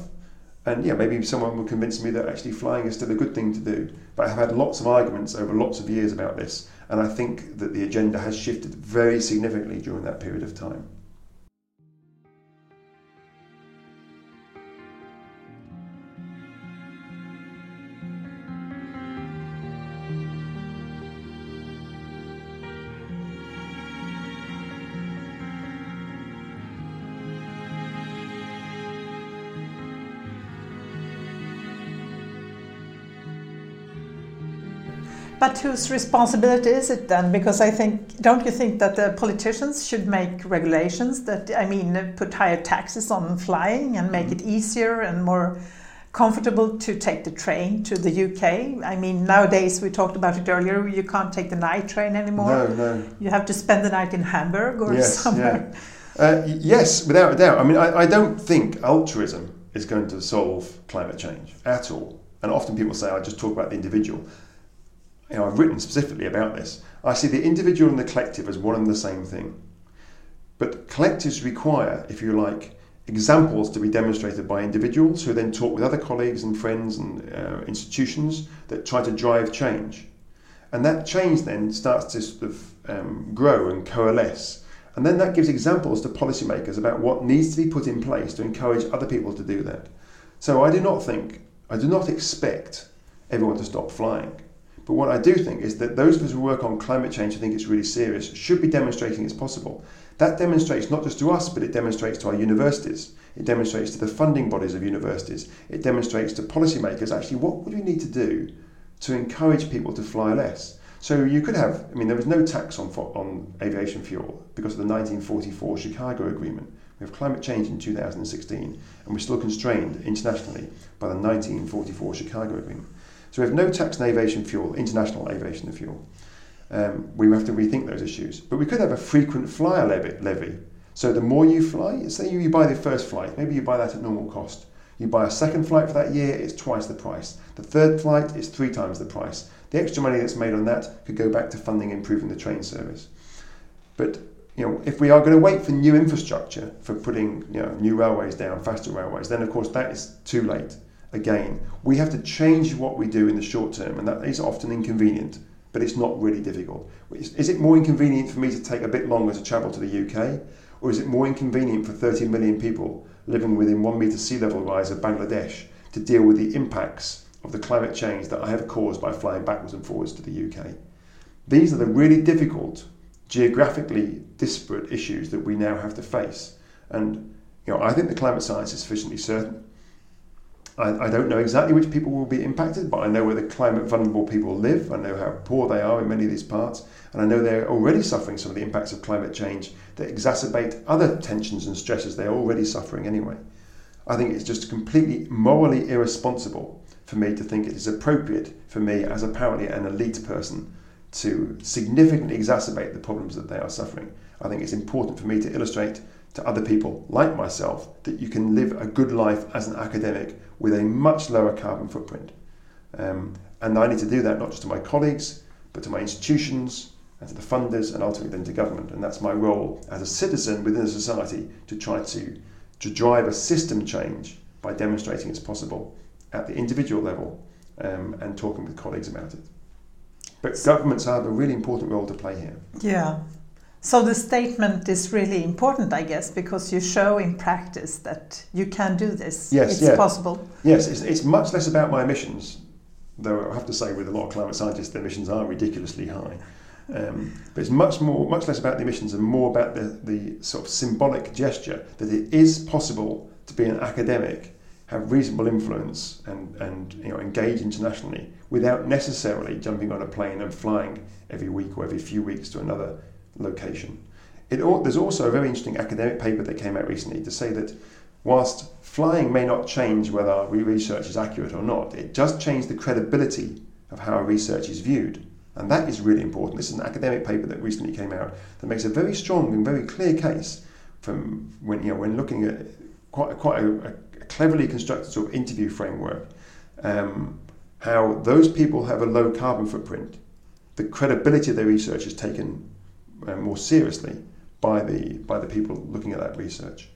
And yeah, maybe someone will convince me that actually flying is still a good thing to do. But I've had lots of arguments over lots of years about this, and I think that the agenda has shifted very significantly during that period of time.
But whose responsibility is it then? Because I think, don't you think that the politicians should make regulations that, I mean, put higher taxes on flying and make it easier and more comfortable to take the train to the UK? I mean, nowadays, we talked about it earlier, you can't take the night train anymore.
No, no.
You have to spend the night in Hamburg or
Yes,
somewhere.
Uh, y- yes, without a doubt. I mean, I, I don't think altruism is going to solve climate change at all. And often people say, I just talk about the individual. You know, I've written specifically about this. I see the individual and the collective as one and the same thing. But collectives require, if you like, examples to be demonstrated by individuals who then talk with other colleagues and friends and uh, institutions that try to drive change. And that change then starts to sort of um, grow and coalesce. And then that gives examples to policymakers about what needs to be put in place to encourage other people to do that. So I do not think, I do not expect everyone to stop flying. But what I do think is that those of us who work on climate change who think it's really serious should be demonstrating it's possible. That demonstrates not just to us, but it demonstrates to our universities. It demonstrates to the funding bodies of universities. It demonstrates to policymakers actually what would we need to do to encourage people to fly less. So you could have, I mean, there was no tax on, on aviation fuel because of the 1944 Chicago Agreement. We have climate change in 2016, and we're still constrained internationally by the 1944 Chicago Agreement. So we have no tax on aviation fuel, international aviation fuel. Um, we have to rethink those issues. But we could have a frequent flyer levy. levy. So the more you fly, say you buy the first flight, maybe you buy that at normal cost. You buy a second flight for that year, it's twice the price. The third flight is three times the price. The extra money that's made on that could go back to funding improving the train service. But you know, if we are going to wait for new infrastructure for putting you know, new railways down, faster railways, then of course that is too late. Again, we have to change what we do in the short term, and that is often inconvenient, but it's not really difficult. Is, it more inconvenient for me to take a bit longer to travel to the UK, or is it more inconvenient for 30 million people living within one metre sea level rise of Bangladesh to deal with the impacts of the climate change that I have caused by flying backwards and forwards to the UK? These are the really difficult, geographically disparate issues that we now have to face. And you know, I think the climate science is sufficiently certain. I, I don't know exactly which people will be impacted, but I know where the climate vulnerable people live. I know how poor they are in many of these parts, and I know they're already suffering some of the impacts of climate change that exacerbate other tensions and stresses they're already suffering anyway. I think it's just completely morally irresponsible for me to think it is appropriate for me, as apparently an elite person, to significantly exacerbate the problems that they are suffering. I think it's important for me to illustrate to other people like myself that you can live a good life as an academic with a much lower carbon footprint. Um, and I need to do that not just to my colleagues, but to my institutions and to the funders and ultimately then to government. And that's my role as a citizen within a society to try to, to drive a system change by demonstrating it's possible at the individual level um, and talking with colleagues about it. But governments have a really important role to play here.
Yeah. So the statement is really important, I guess, because you show in practice that you can do this.
Yes,
it's
yeah.
possible.
Yes, it's, it's much less about my emissions, though I have to say with a lot of climate scientists, the emissions are ridiculously high. Um, but it's much more, much less about the emissions and more about the, the sort of symbolic gesture that it is possible to be an academic, have reasonable influence, and, and you know engage internationally without necessarily jumping on a plane and flying every week or every few weeks to another location. It, there's also a very interesting academic paper that came out recently to say that whilst flying may not change whether our research is accurate or not, it does change the credibility of how our research is viewed. And that is really important. This is an academic paper that recently came out that makes a very strong and very clear case from when you know when looking at quite quite a, a cleverly constructed sort of interview framework, um, how those people have a low carbon footprint. The credibility of their research is taken uh, more seriously by the by the people looking at that research,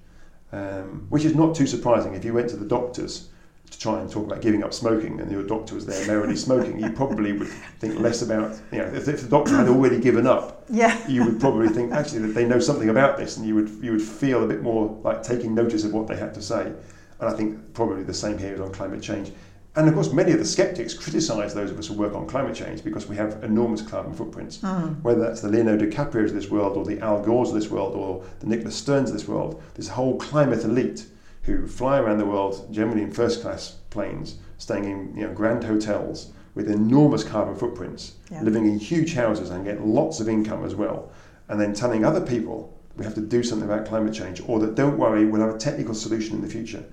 um, which is not too surprising. If you went to the doctors to try and talk about giving up smoking, and your doctor was there merrily smoking, you probably would think less about you know if, if the doctor had already given up,
yeah.
you would probably think actually that they know something about this, and you would you would feel a bit more like taking notice of what they had to say. And I think probably the same here is on climate change. And of course, many of the skeptics criticise those of us who work on climate change because we have enormous carbon footprints.
Mm.
Whether that's the Leonardo DiCaprios of this world, or the Al Gores of this world, or the Nicholas Sterns of this world, this whole climate elite who fly around the world, generally in first class planes, staying in you know, grand hotels with enormous carbon footprints,
Yeah.
living in huge houses and get lots of income as well, and then telling other people we have to do something about climate change, or that don't worry, we'll have a technical solution in the future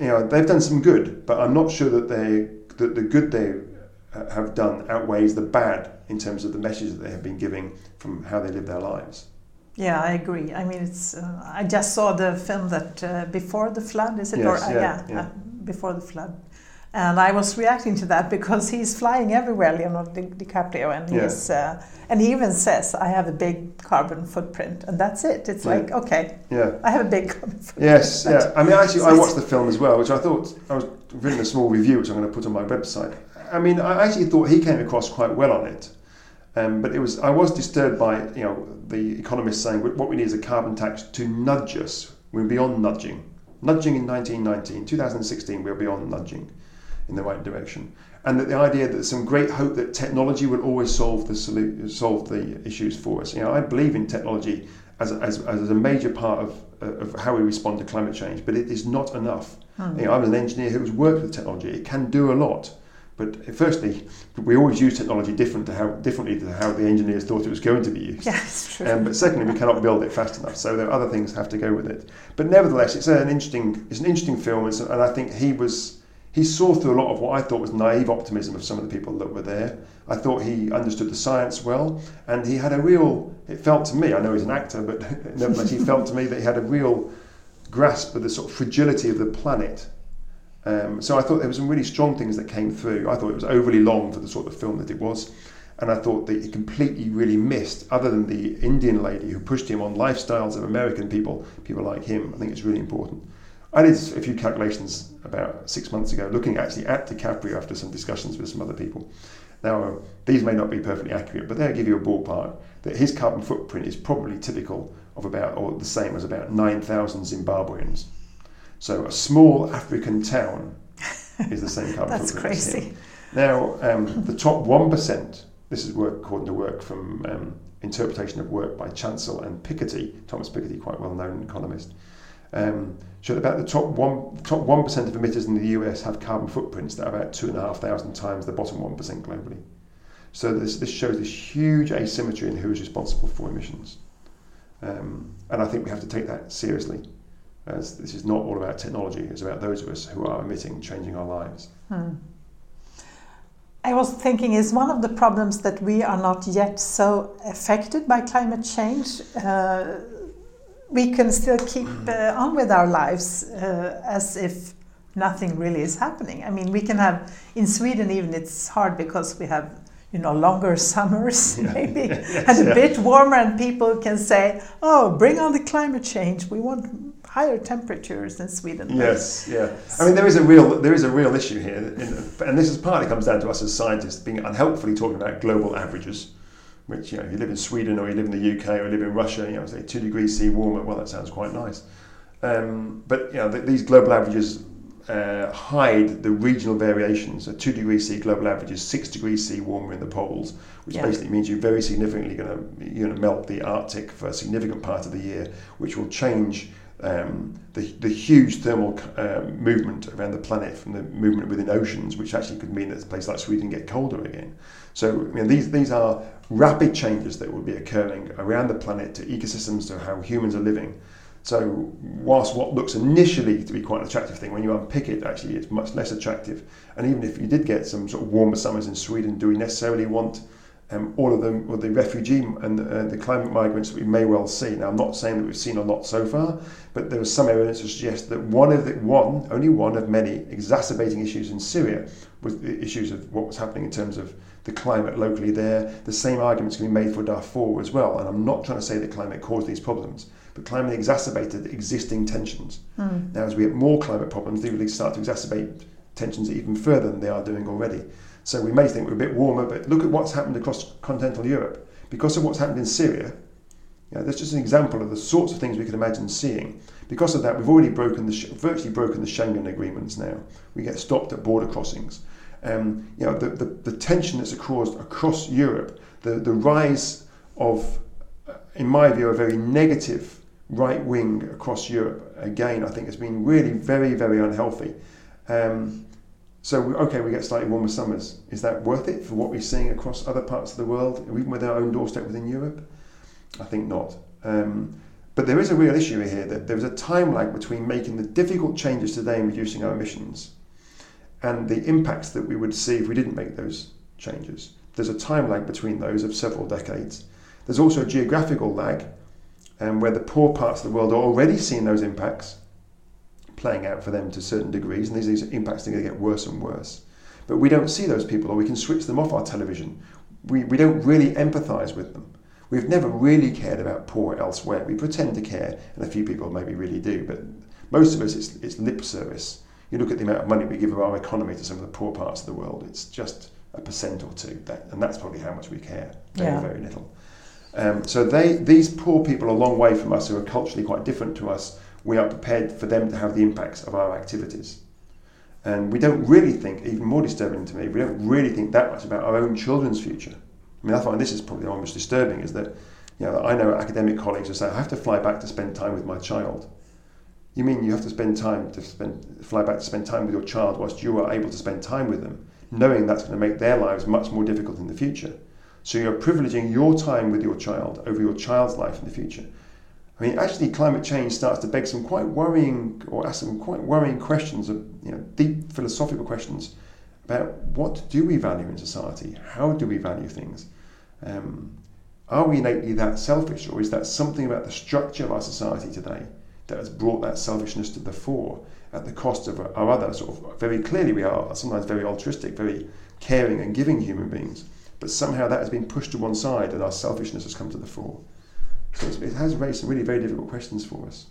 you know, they've done some good, but I'm not sure that they that the good they uh, have done outweighs the bad in terms of the message that they have been giving from how they live their lives.
Yeah, I agree. I mean, it's. Uh, I just saw the film that uh, before the flood is it?
Yes,
or, uh,
yeah, yeah.
Uh, before the flood, and I was reacting to that because he's flying everywhere, Leonardo Di- DiCaprio, and
Yeah.
he's uh, and he even says, "I have a big carbon footprint," and that's it. It's
Yeah.
like, okay,
Yeah.
I have a big carbon footprint.
Yes, yeah. I mean, actually, I watched the film as well, which I thought I was written a small review, which I'm going to put on my website. I mean, I actually thought he came across quite well on it, um, but it was I was disturbed by you know the economists saying what we need is a carbon tax to nudge us. We're beyond nudging. Nudging in 1990, in 2016, we're beyond nudging in the right direction, and that the idea that there's some great hope that technology will always solve the solu- solve the issues for us. You know, I believe in technology as a, as, as a major part of, of how we respond to climate change, but it is not enough. You know, I'm an engineer who's worked with technology. It can do a lot, but firstly, we always use technology different to how differently to how the engineers thought it was going to be used.
It's true.
Um, but secondly, we cannot build it fast enough, so there are other things that have to go with it. But nevertheless, it's an interesting, it's an interesting film, and I think he was he saw through a lot of what I thought was naive optimism of some of the people that were there. I thought he understood the science well, and he had a real. It felt to me, I know he's an actor, but nevertheless, he felt to me that he had a real grasp of the sort of fragility of the planet. Um, so I thought there were some really strong things that came through. I thought it was overly long for the sort of film that it was. And I thought that he completely really missed, other than the Indian lady who pushed him on lifestyles of American people, people like him. I think it's really important. I did a few calculations about six months ago, looking actually at DiCaprio after some discussions with some other people. Now, uh, these may not be perfectly accurate, but they'll give you a ballpark that his carbon footprint is probably typical of about, or the same as about 9,000 Zimbabweans. So a small African town is the same carbon
That's
footprint. as
crazy.
Now, um, the top 1%, this is work according to work from um, Interpretation of Work by Chancel and Piketty, Thomas Piketty, quite well known economist, um, showed about the top one top one percent of emitters in the US have carbon footprints that are about two and a half thousand times the bottom one percent globally. So this this shows this huge asymmetry in who is responsible for emissions, um, and I think we have to take that seriously. As this is not all about technology; it's about those of us who are emitting, changing our lives.
Hmm. I was thinking, is one of the problems that we are not yet so affected by climate change? Uh, we can still keep uh, on with our lives uh, as if nothing really is happening. I mean, we can have in Sweden even it's hard because we have you know longer summers
Yeah.
maybe
Yes,
and a
yeah.
bit warmer, and people can say, "Oh, bring on the climate change. We want higher temperatures in Sweden."
Yes, yeah. I mean, there is a real there is a real issue here, in, and this is partly comes down to us as scientists being unhelpfully talking about global averages, which you know, if you live in Sweden or you live in the UK or you live in Russia, you know, say two degrees C warmer. Well, that sounds quite nice. Um, but you know, th- these global averages uh, hide the regional variations. So two degrees C global average is six degrees C warmer in the poles, which
Yeah.
basically means you're very significantly going to you're going to melt the Arctic for a significant part of the year, which will change um, the, the huge thermal um, movement around the planet from the movement within oceans, which actually could mean that a place like Sweden get colder again. So I mean, these these are rapid changes that will be occurring around the planet to ecosystems to how humans are living. So whilst what looks initially to be quite an attractive thing, when you unpick it, actually it's much less attractive. And even if you did get some sort of warmer summers in Sweden, do we necessarily want um, all of them, or the refugee and uh, the climate migrants that we may well see? Now, I'm not saying that we've seen a lot so far, but there was some evidence to suggest that one of the one, only one of many exacerbating issues in Syria was the issues of what was happening in terms of the climate locally there. The same arguments can be made for Darfur as well. And I'm not trying to say that climate caused these problems, but climate exacerbated existing tensions. Now, as we get more climate problems, they will start to exacerbate tensions even further than they are doing already. So we may think we're a bit warmer, but look at what's happened across continental Europe. Because of what's happened in Syria, you know, that's just an example of the sorts of things we could imagine seeing. Because of that, we've already broken the virtually broken the Schengen agreements. Now we get stopped at border crossings. Um, you know, the, the, the tension that's caused across Europe, the, the rise of, uh, in my view, a very negative right wing across Europe. Again, I think has been really very, very unhealthy. Um, so, okay, we get slightly warmer summers. Is that worth it for what we're seeing across other parts of the world, even with our own doorstep within Europe? I think not. Um, but there is a real issue here that there is a time lag between making the difficult changes today and reducing our emissions and the impacts that we would see if we didn't make those changes. There's a time lag between those of several decades. There's also a geographical lag um, where the poor parts of the world are already seeing those impacts playing out for them to certain degrees, and these, these impacts are going to get worse and worse. But we don't see those people, or we can switch them off our television. We, we don't really empathise with them. We've never really cared about poor elsewhere. We pretend to care, and a few people maybe really do, but most of us, it's, it's lip service. You look at the amount of money we give of our economy to some of the poor parts of the world, it's just a percent or two, that, and that's probably how much we care. Very,
Yeah.
very little. Um, so they, these poor people are a long way from us who are culturally quite different to us. We are prepared for them to have the impacts of our activities. And we don't really think, even more disturbing to me, we don't really think that much about our own children's future. I mean, I find this is probably the most disturbing is that, you know, I know academic colleagues who say, I have to fly back to spend time with my child. You mean you have to spend time to spend, fly back to spend time with your child whilst you are able to spend time with them, knowing that's going to make their lives much more difficult in the future. So you're privileging your time with your child over your child's life in the future. I mean, actually, climate change starts to beg some quite worrying, or ask some quite worrying questions, of you know, deep philosophical questions about what do we value in society? How do we value things? Um, are we innately that selfish, or is that something about the structure of our society today that has brought that selfishness to the fore at the cost of our other sort of very clearly we are sometimes very altruistic, very caring and giving human beings, but somehow that has been pushed to one side and our selfishness has come to the fore. So it has raised some really very difficult questions for us.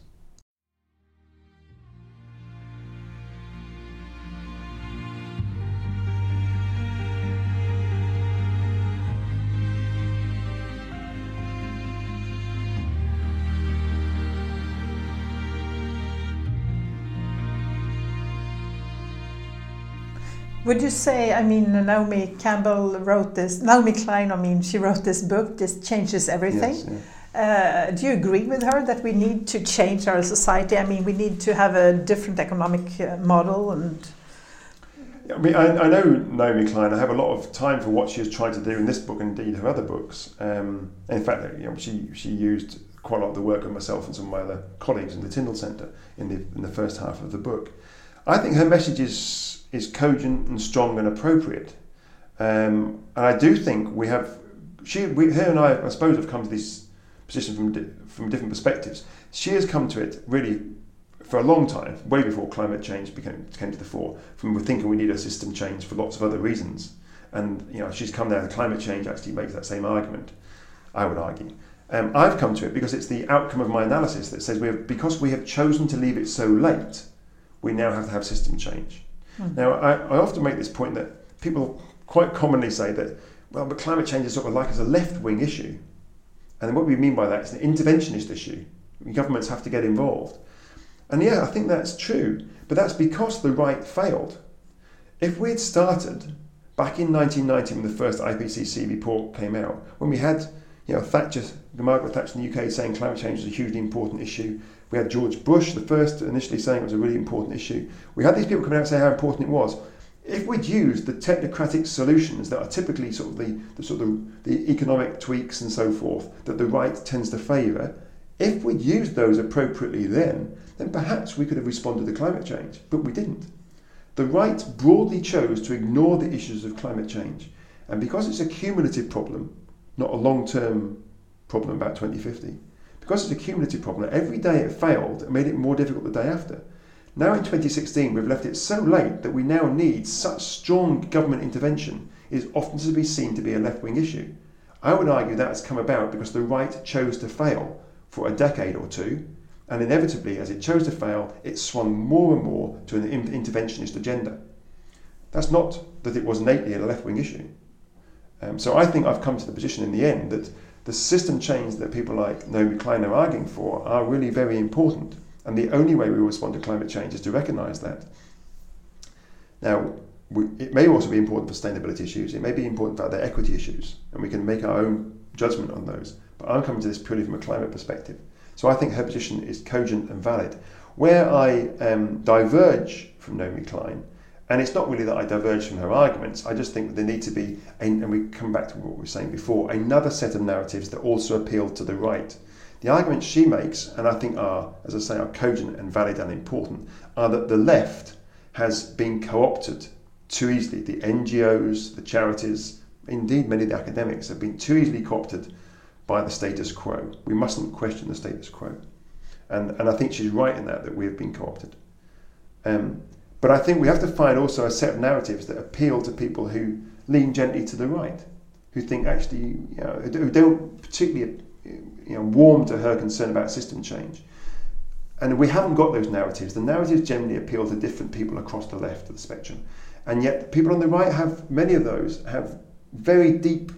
Would you say, I mean, Naomi Campbell wrote this, Naomi Klein, I mean, she wrote this book, This Changes Everything.
Yes, yeah.
Uh, do you agree with her that we need to change our society? I mean, we need to have a different economic uh, model and.
I mean, I, I know Naomi Klein. I have a lot of time for what she has tried to do in this book and indeed her other books. Um, in fact, you know, she she used quite a lot of the work of myself and some of my other colleagues in the Tyndall Centre in the in the first half of the book. I think her message is is cogent and strong and appropriate. Um, and I do think we have she we, her and I I suppose have come to this position from di- from different perspectives. She has come to it really for a long time, way before climate change became came to the fore. From thinking we need a system change for lots of other reasons, and you know she's come there. Climate change actually makes that same argument. I would argue. Um, I've come to it because it's the outcome of my analysis that says we have because we have chosen to leave it so late, we now have to have system change. Now, I, I often make this point that people quite commonly say that well, but climate change is sort of like as a left wing issue. And what we mean by that is an interventionist issue. Governments have to get involved. And yeah, I think that's true, but that's because the right failed. If we'd started back in 1990 when the first IPCC report came out, when we had you know, Thatcher, Margaret Thatcher in the UK saying climate change is a hugely important issue. We had George Bush, the first, initially saying it was a really important issue. We had these people coming out and saying how important it was. If we'd used the technocratic solutions that are typically sort of the, the sort of the economic tweaks and so forth that the right tends to favour, if we'd used those appropriately then, then perhaps we could have responded to climate change, but we didn't. The right broadly chose to ignore the issues of climate change, and because it's a cumulative problem, not a long term problem about 2050, because it's a cumulative problem, every day it failed, it made it more difficult the day after. Now in 2016, we've left it so late that we now need such strong government intervention is often to be seen to be a left wing issue. I would argue that has come about because the right chose to fail for a decade or two, and inevitably, as it chose to fail, it swung more and more to an interventionist agenda. That's not that it was innately a left wing issue. Um, so I think I've come to the position in the end that the system change that people like Naomi Klein are arguing for are really very important. And the only way we respond to climate change is to recognise that. Now, we, it may also be important for sustainability issues, it may be important for other equity issues, and we can make our own judgment on those. But I'm coming to this purely from a climate perspective. So I think her position is cogent and valid. Where I um, diverge from Naomi Klein, and it's not really that I diverge from her arguments, I just think that there need to be, and we come back to what we were saying before, another set of narratives that also appeal to the right. The arguments she makes, and I think are, as I say, are cogent and valid and important, are that the left has been co opted too easily. The NGOs, the charities, indeed many of the academics have been too easily co opted by the status quo. We mustn't question the status quo. And, and I think she's right in that, that we have been co opted. Um, but I think we have to find also a set of narratives that appeal to people who lean gently to the right, who think actually, you know, who don't particularly you know, warm to her concern about system change. And we haven't got those narratives. The narratives generally appeal to different people across the left of the spectrum. And yet, people on the right have, many of those have very deep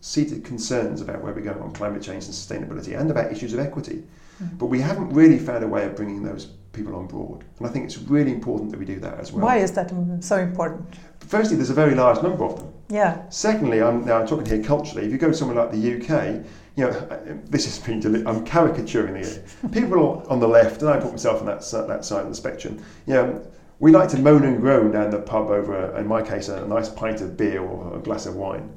seated concerns about where we're going on climate change and sustainability and about issues of equity. Mm. But we haven't really found a way of bringing those people on board. And I think it's really important that we do that as well.
Why is that so important?
Firstly, there's a very large number of them.
Yeah.
Secondly, I'm now I'm talking here culturally. If you go to somewhere like the UK, you know, this is being deli- I'm caricaturing it. People on the left, and I put myself on that that side of the spectrum. You know, we like to moan and groan down the pub over, in my case, a nice pint of beer or a glass of wine,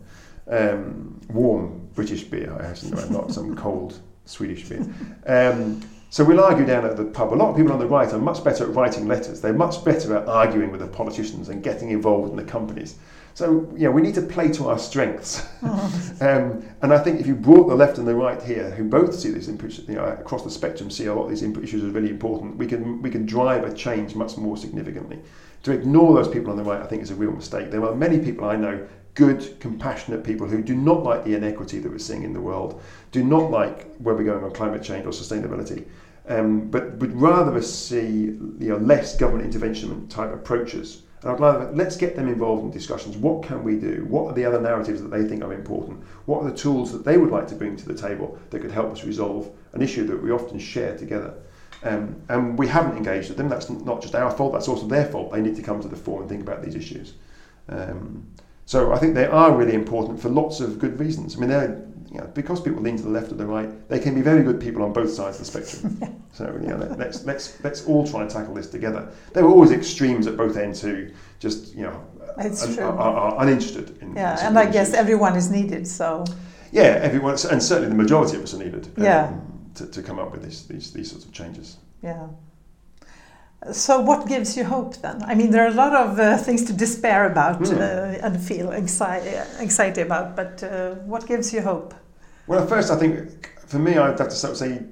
um, warm British beer. I to not some cold Swedish beer. Um, so we'll argue down at the pub. A lot of people on the right are much better at writing letters. They're much better at arguing with the politicians and getting involved in the companies. So, yeah, we need to play to our strengths. um, and I think if you brought the left and the right here, who both see this input, you know, across the spectrum, see a lot of these input issues as really important, we can, we can drive a change much more significantly. To ignore those people on the right, I think, is a real mistake. There are many people I know, good, compassionate people who do not like the inequity that we're seeing in the world, do not like where we're going on climate change or sustainability. Um, but would rather see you know, less government intervention type approaches and I'd like let's get them involved in discussions. What can we do? What are the other narratives that they think are important? What are the tools that they would like to bring to the table that could help us resolve an issue that we often share together? Um, and we haven't engaged with them. That's not just our fault, that's also their fault. They need to come to the fore and think about these issues. Um, so I think they are really important for lots of good reasons. I mean, they're you know, because people lean to the left or the right, they can be very good people on both sides of the spectrum. so you know, let's let's let's all try and tackle this together. There were always extremes at both ends who just you know
un-
are, are, uninterested in.
Yeah, and I issues. guess everyone is needed. So.
Yeah, everyone, and certainly the majority of us are needed.
Um, yeah.
To, to come up with these, these these sorts of changes.
Yeah. So, what gives you hope then? I mean, there are a lot of uh, things to despair about mm. uh, and feel anxiety, anxiety about, but uh, what gives you hope?
Well, first, I think for me, I'd have to sort of say,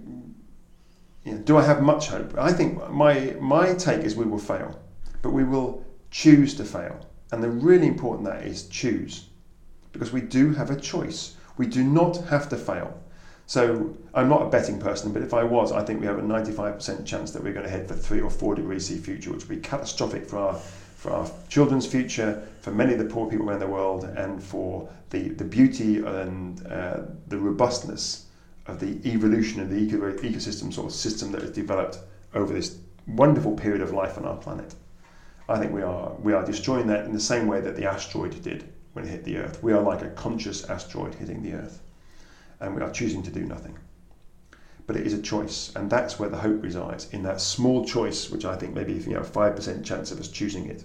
you know, do I have much hope? I think my my take is we will fail, but we will choose to fail, and the really important that is choose, because we do have a choice. We do not have to fail. So I'm not a betting person, but if I was, I think we have a 95% chance that we're going to head for three or four degrees C future, which would be catastrophic for our for our children's future, for many of the poor people around the world, and for the, the beauty and uh, the robustness of the evolution of the eco- ecosystem sort of system that has developed over this wonderful period of life on our planet. I think we are we are destroying that in the same way that the asteroid did when it hit the Earth. We are like a conscious asteroid hitting the Earth, and we are choosing to do nothing. But it is a choice, and that's where the hope resides in that small choice, which I think maybe you know five percent chance of us choosing it.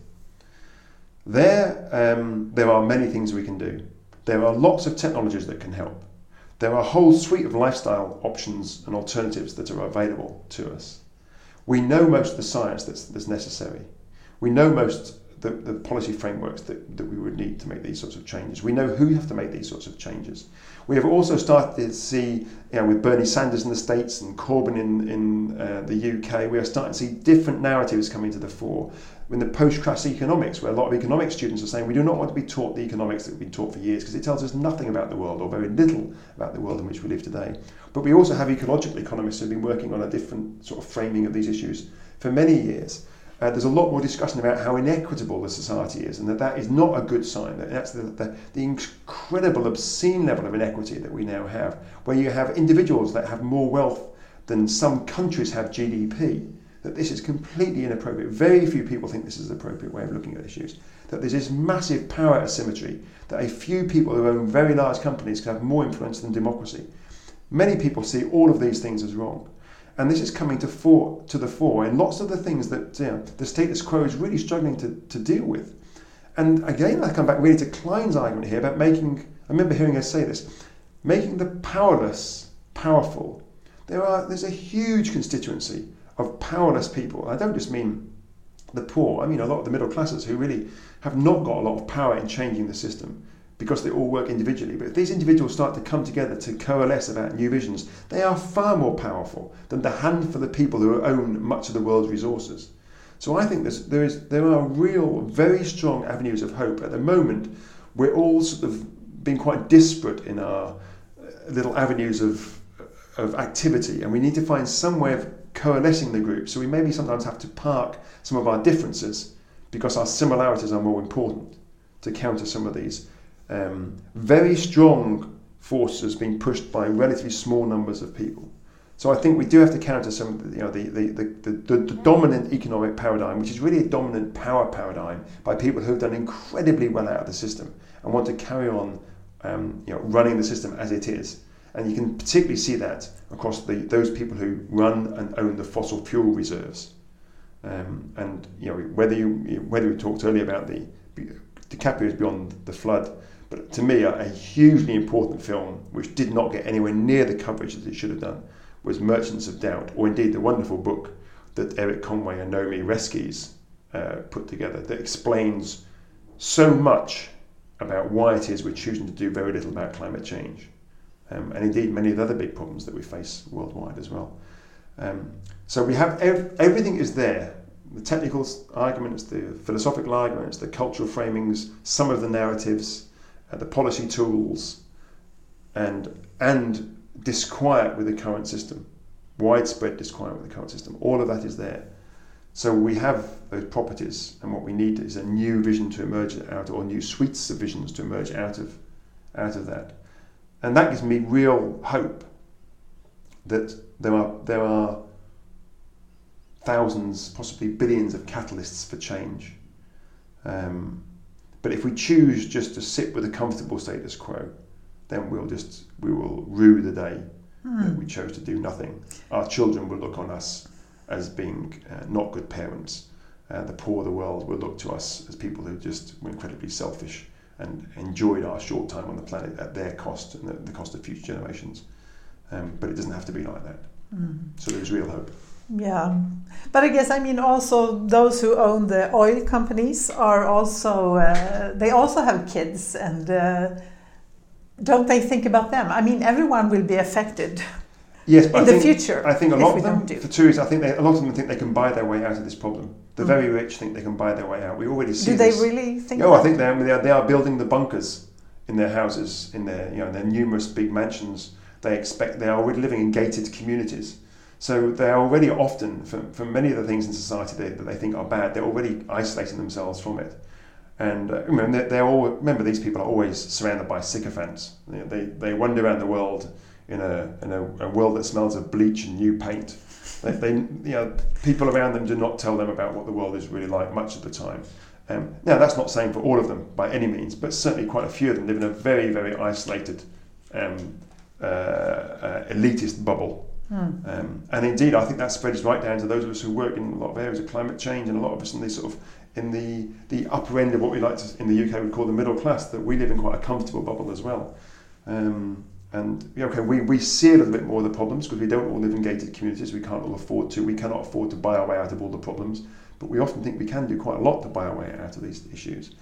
There, um, there are many things we can do. There are lots of technologies that can help. There are a whole suite of lifestyle options and alternatives that are available to us. We know most of the science that's, that's necessary. We know most the, the policy frameworks that, that we would need to make these sorts of changes. We know who have to make these sorts of changes. We have also started to see, you know, with Bernie Sanders in the States and Corbyn in, in uh, the UK, we are starting to see different narratives coming to the fore. In the post-crash economics, where a lot of economics students are saying we do not want to be taught the economics that we've been taught for years because it tells us nothing about the world or very little about the world in which we live today. But we also have ecological economists who have been working on a different sort of framing of these issues for many years. Uh, there's a lot more discussion about how inequitable the society is, and that that is not a good sign. That that's the, the, the incredible, obscene level of inequity that we now have, where you have individuals that have more wealth than some countries have GDP. That this is completely inappropriate. Very few people think this is the appropriate way of looking at issues. That there's this massive power asymmetry. That a few people who own very large companies can have more influence than democracy. Many people see all of these things as wrong. And this is coming to, fore, to the fore in lots of the things that you know, the status quo is really struggling to, to deal with. And again, I come back really to Klein's argument here about making, I remember hearing her say this, making the powerless powerful. There are, there's a huge constituency of powerless people. I don't just mean the poor, I mean a lot of the middle classes who really have not got a lot of power in changing the system because they all work individually. But if these individuals start to come together to coalesce about new visions, they are far more powerful than the handful of people who own much of the world's resources. So I think there is there are real, very strong avenues of hope. At the moment, we're all sort of being quite disparate in our uh, little avenues of of activity, and we need to find some way of coalescing the group. So we maybe sometimes have to park some of our differences because our similarities are more important to counter some of these um, very strong forces being pushed by relatively small numbers of people. So I think we do have to counter some, you know, the, the, the, the, the dominant economic paradigm, which is really a dominant power paradigm by people who have done incredibly well out of the system and want to carry on, um, you know, running the system as it is. And you can particularly see that across the, those people who run and own the fossil fuel reserves. Um, and you know whether you whether we talked earlier about the DiCaprio's Beyond the Flood, but to me, a, hugely important film which did not get anywhere near the coverage that it should have done was Merchants of Doubt, or indeed the wonderful book that Erik Conway and Naomi Oreskes uh, put together that explains so much about why it is we're choosing to do very little about climate change. Um, and indeed many of the other big problems that we face worldwide as well. Um, so we have ev- everything is there. The technical arguments, the philosophical arguments, the cultural framings, some of the narratives, uh, the policy tools, and and disquiet with the current system, widespread disquiet with the current system. All of that is there. So we have those properties, and what we need is a new vision to emerge out, or new suites of visions to emerge out of out of that, and that gives me real hope that there are there are thousands, possibly billions of catalysts for change. Um, but if we choose just to sit with a comfortable status quo, then we'll just we will rue the day mm. that we chose to do nothing. Our children will look on us as being uh, not good parents. Uh, the poor of the world will look to us as people who just were incredibly selfish and enjoyed our short time on the planet at their cost and the, the cost of future generations. Um, but it doesn't have to be like that. Mm. So there's real hope.
Yeah, but I guess I mean also those who own the oil companies are also uh, they also have kids and uh, don't they think about them? I mean, everyone will be affected.
Yes,
in I
the think,
future.
I think a lot of them, for two reasons, I think they, a lot of them think they can buy their way out of this problem. The mm. very rich think they can buy their way out. We already see.
Do
this.
they really think?
Oh, I think they are, they are, they are building the bunkers in their houses, in their you know, in their numerous big mansions. They expect they are already living in gated communities So they're already often, for, for many of the things in society that they think are bad, they're already isolating themselves from it. And uh, they're, they're all, remember, these people are always surrounded by sycophants. They, they wander around the world in, a, in a, a, world that smells of bleach and new paint. They, they, you know, people around them do not tell them about what the world is really like much of the time. Um, now, that's not saying for all of them by any means, but certainly quite a few of them live in a very, very isolated, um, uh, uh, elitist bubble. Mm. Um, and indeed, I think that spreads right down to those of us who work in a lot of areas of climate change and a lot of us in the sort of in the, the upper end of what we like to, in the UK would call the middle class, that we live in quite a comfortable bubble as well. Um, and okay, we, we see a little bit more of the problems because we don't all live in gated communities. We can't all afford to. We cannot afford to buy our way out of all the problems. But we often think we can do quite a lot to buy our way out of these issues.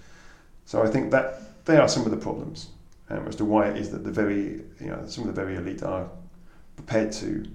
So I think that they are some of the problems um, as to why it is that the very, you know, some of the very elite are prepared to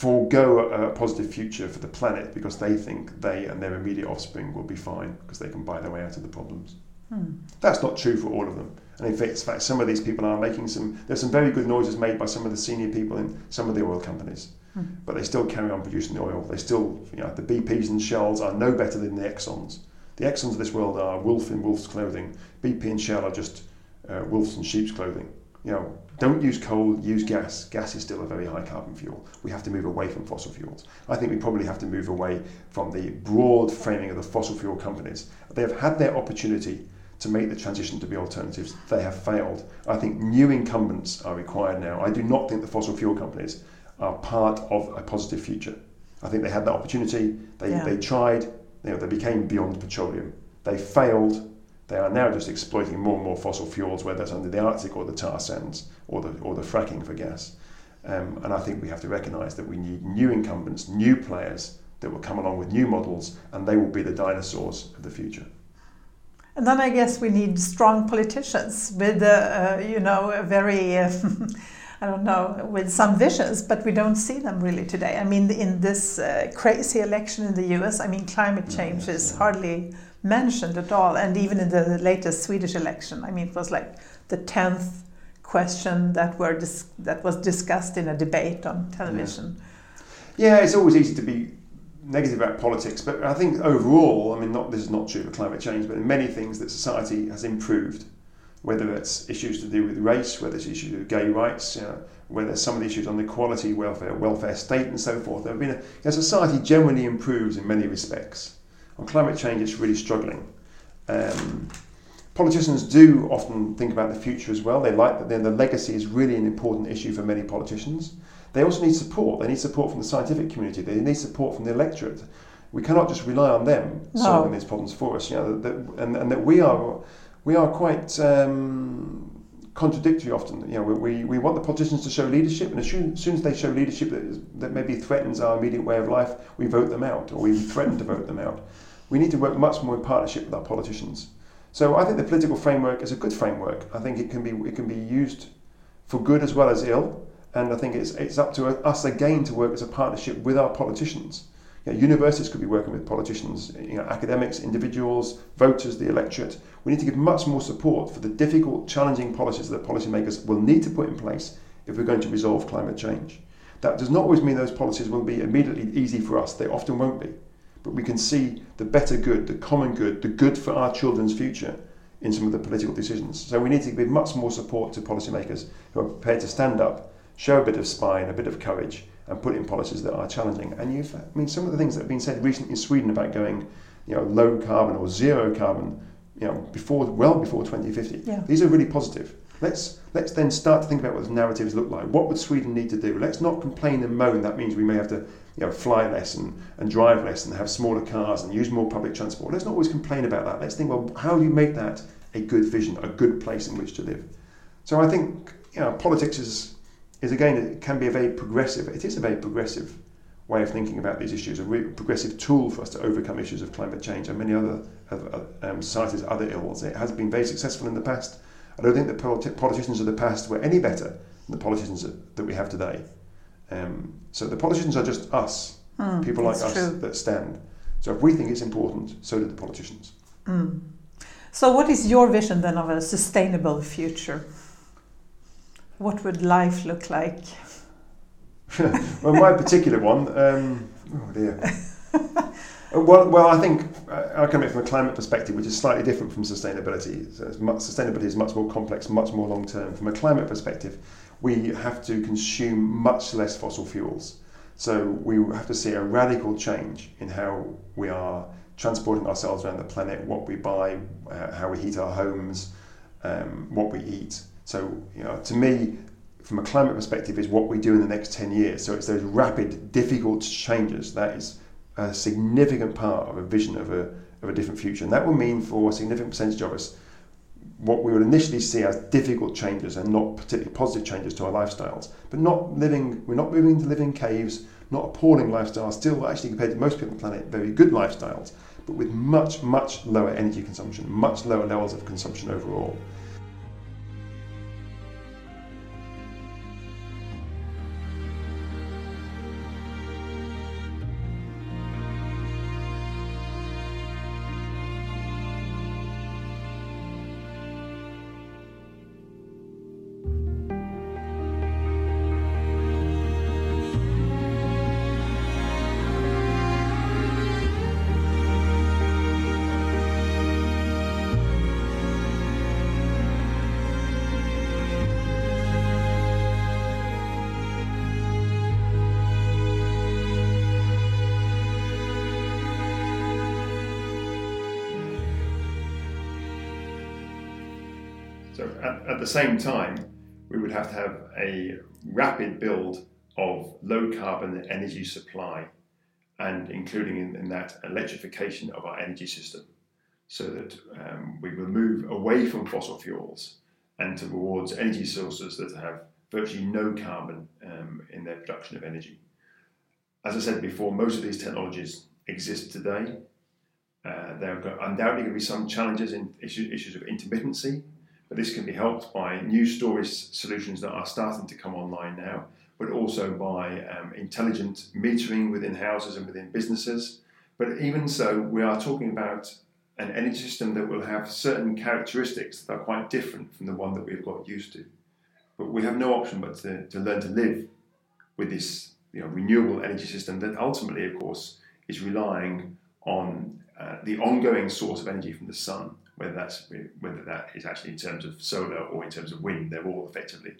forego a, positive future for the planet because they think they and their immediate offspring will be fine because they can buy their way out of the problems. Hmm. That's not true for all of them. And in fact, in fact, some of these people are making some, there's some very good noises made by some of the senior people in some of the oil companies Hmm. But they still carry on producing the oil. They still, you know, the BPs and Shells are no better than the Exxons. The Exxons of this world are wolf in wolf's clothing. BP and Shell are just uh, wolves in sheep's clothing. You know, don't use coal, use gas. Gas is still a very high carbon fuel. We have to move away from fossil fuels. I think we probably have to move away from the broad framing of the fossil fuel companies. They have had their opportunity to make the transition to be alternatives. They have failed. I think new incumbents are required now. I do not think the fossil fuel companies are part of a positive future. I think they had that opportunity. They, yeah. they tried. You know, they became beyond petroleum. They failed. They are now just exploiting more and more fossil fuels, whether it's under the Arctic or the tar sands or the, or the fracking for gas. Um, and I think we have to recognise that we need new incumbents, new players that will come along with new models, and they will be the dinosaurs of the future.
And then I guess we need strong politicians with, uh, uh, you know, a very uh, I don't know, with some visions, but we don't see them really today. I mean, in this uh, crazy election in the US, I mean, climate change is hardly mentioned at all. And even in the latest Swedish election, I mean, it was like the 10th question that, were that was discussed in a debate on television.
Yeah. yeah, it's always easy to be negative about politics, but I think overall, I mean, not this is not true for climate change, but in many things that society has improved whether it's issues to do with race, whether it's issues of gay rights, you know, whether some of the issues on equality, welfare, welfare state, and so forth. There have been a, you know, society generally improves in many respects. On climate change, it's really struggling. Um, politicians do often think about the future as well. They like that the legacy is really an important issue for many politicians. They also need support. They need support from the scientific community. They need support from the electorate. We cannot just rely on them no. solving these problems for us. You know, that, and, and that we are we are quite um, contradictory often. You know, we, we want the politicians to show leadership, and as soon, as soon as they show leadership that, that maybe threatens our immediate way of life, we vote them out, or we threaten to vote them out. We need to work much more in partnership with our politicians. So I think the political framework is a good framework. I think it can be it can be used for good as well as ill, and I think it's it's up to us again to work as a partnership with our politicians. You know, universities could be working with politicians, you know, academics, individuals, voters, the electorate. We need to give much more support for the difficult, challenging policies that policymakers will need to put in place if we're going to resolve climate change. That does not always mean those policies will be immediately easy for us. They often won't be. But we can see the better good, the common good, the good for our children's future in some of the political decisions. So we need to give much more support to policymakers who are prepared to stand up, show a bit of spine, a bit of courage, and put in policies that are challenging. And you've, I mean, some of the things that have been said recently in Sweden about going, you know, low carbon or zero carbon, you know, before well before 2050. Yeah. These are really positive. Let's let's then start to think about what those narratives look like. What would Sweden need to do? Let's not complain and moan. That means we may have to you know, fly less and, and drive less and have smaller cars and use more public transport. Let's not always complain about that. Let's think, well, how do you make that a good vision, a good place in which to live? So I think you know, politics is is again, it can be a very progressive, it is a very progressive way of thinking about these issues, a re- progressive tool for us to overcome issues of climate change and many other um, societies, other ills. It has been very successful in the past. I don't think the politi- politicians of the past were any better than the politicians that, that we have today. Um, so the politicians are just us, mm, people like us true. that stand. So if we think it's important, so do the politicians.
Mm. So, what is your vision then of a sustainable future? What would life look like?
well, my particular one, um, oh dear. Uh, well, well, I think uh, I come at it from a climate perspective, which is slightly different from sustainability. So much, sustainability is much more complex, much more long term. From a climate perspective, we have to consume much less fossil fuels. So we have to see a radical change in how we are transporting ourselves around the planet, what we buy, uh, how we heat our homes, um, what we eat. So, you know, to me, from a climate perspective, is what we do in the next 10 years. So it's those rapid, difficult changes that is a significant part of a vision of a, of a different future. And that will mean for a significant percentage of us what we would initially see as difficult changes and not particularly positive changes to our lifestyles. But not living, we're not moving to live in caves, not appalling lifestyles, still actually compared to most people on the planet, very good lifestyles, but with much, much lower energy consumption, much lower levels of consumption overall. At, at the same time, we would have to have a rapid build of low carbon energy supply and including in, in that electrification of our energy system so that um, we will move away from fossil fuels and towards energy sources that have virtually no carbon um, in their production of energy. As I said before, most of these technologies exist today. Uh, there are undoubtedly going to be some challenges in issue, issues of intermittency, but this can be helped by new storage solutions that are starting to come online now, but also by um, intelligent metering within houses and within businesses. But even so, we are talking about an energy system that will have certain characteristics that are quite different from the one that we've got used to. But we have no option but to, to learn to live with this you know, renewable energy system that ultimately, of course, is relying on uh, the ongoing source of energy from the sun whether that's whether that is actually in terms of solar or in terms of wind, they're all effectively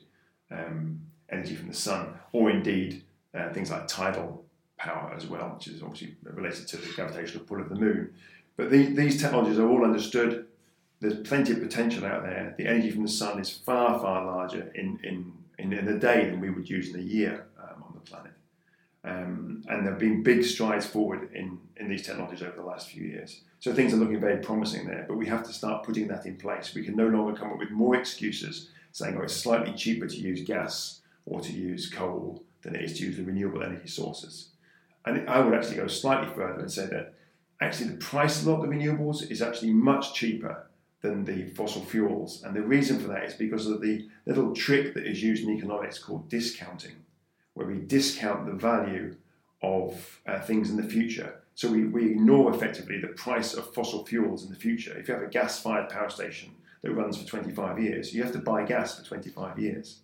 um, energy from the sun, or indeed uh, things like tidal power as well, which is obviously related to the gravitational pull of the moon. But the, these technologies are all understood. There's plenty of potential out there. The energy from the sun is far, far larger in, in, in, in a day than we would use in a year um, on the planet. Um, and there have been big strides forward in, in these technologies over the last few years. So things are looking very promising there, but we have to start putting that in place. We can no longer come up with more excuses saying, oh, it's slightly cheaper to use gas or to use coal than it is to use the renewable energy sources. And I would actually go slightly further and say that actually the price of a lot of the renewables is actually much cheaper than the fossil fuels. And the reason for that is because of the little trick that is used in economics called discounting where we discount the value of uh, things in the future. So we, we ignore effectively the price of fossil fuels in the future. If you have a gas fired power station that runs for 25 years, you have to buy gas for 25 years.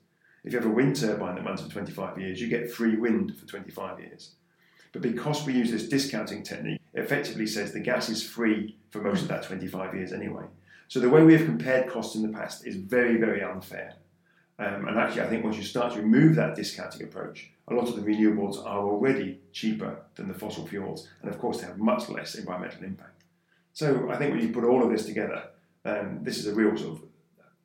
If you have a wind turbine that runs for 25 years, you get free wind for 25 years. But because we use this discounting technique, it effectively says the gas is free for most of that 25 years anyway. So the way we have compared costs in the past is very, very unfair. Um, and actually, I think once you start to remove that discounting approach, a lot of the renewables are already cheaper than the fossil fuels, and of course, they have much less environmental impact. So I think when you put all of this together, um, this is a real sort of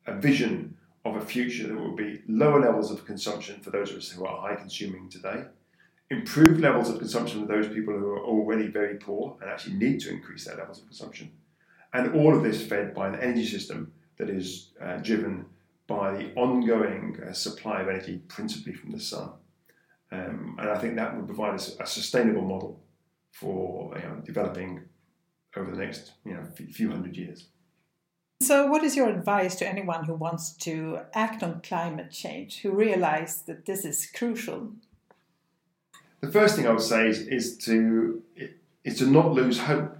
a vision of a future that will be lower levels of consumption for those of us who are high consuming today, improved levels of consumption for those people who are already very poor and actually need to increase their levels of consumption, and all of this fed by an energy system that is uh, driven by the ongoing uh, supply of energy, principally from the sun. Um, and I think that would provide us a sustainable model for you know, developing over the next you know, few hundred years.
So, what is your advice to anyone who wants to act on climate change, who realize that this is crucial?
The first thing I would say is, is to is to not lose hope.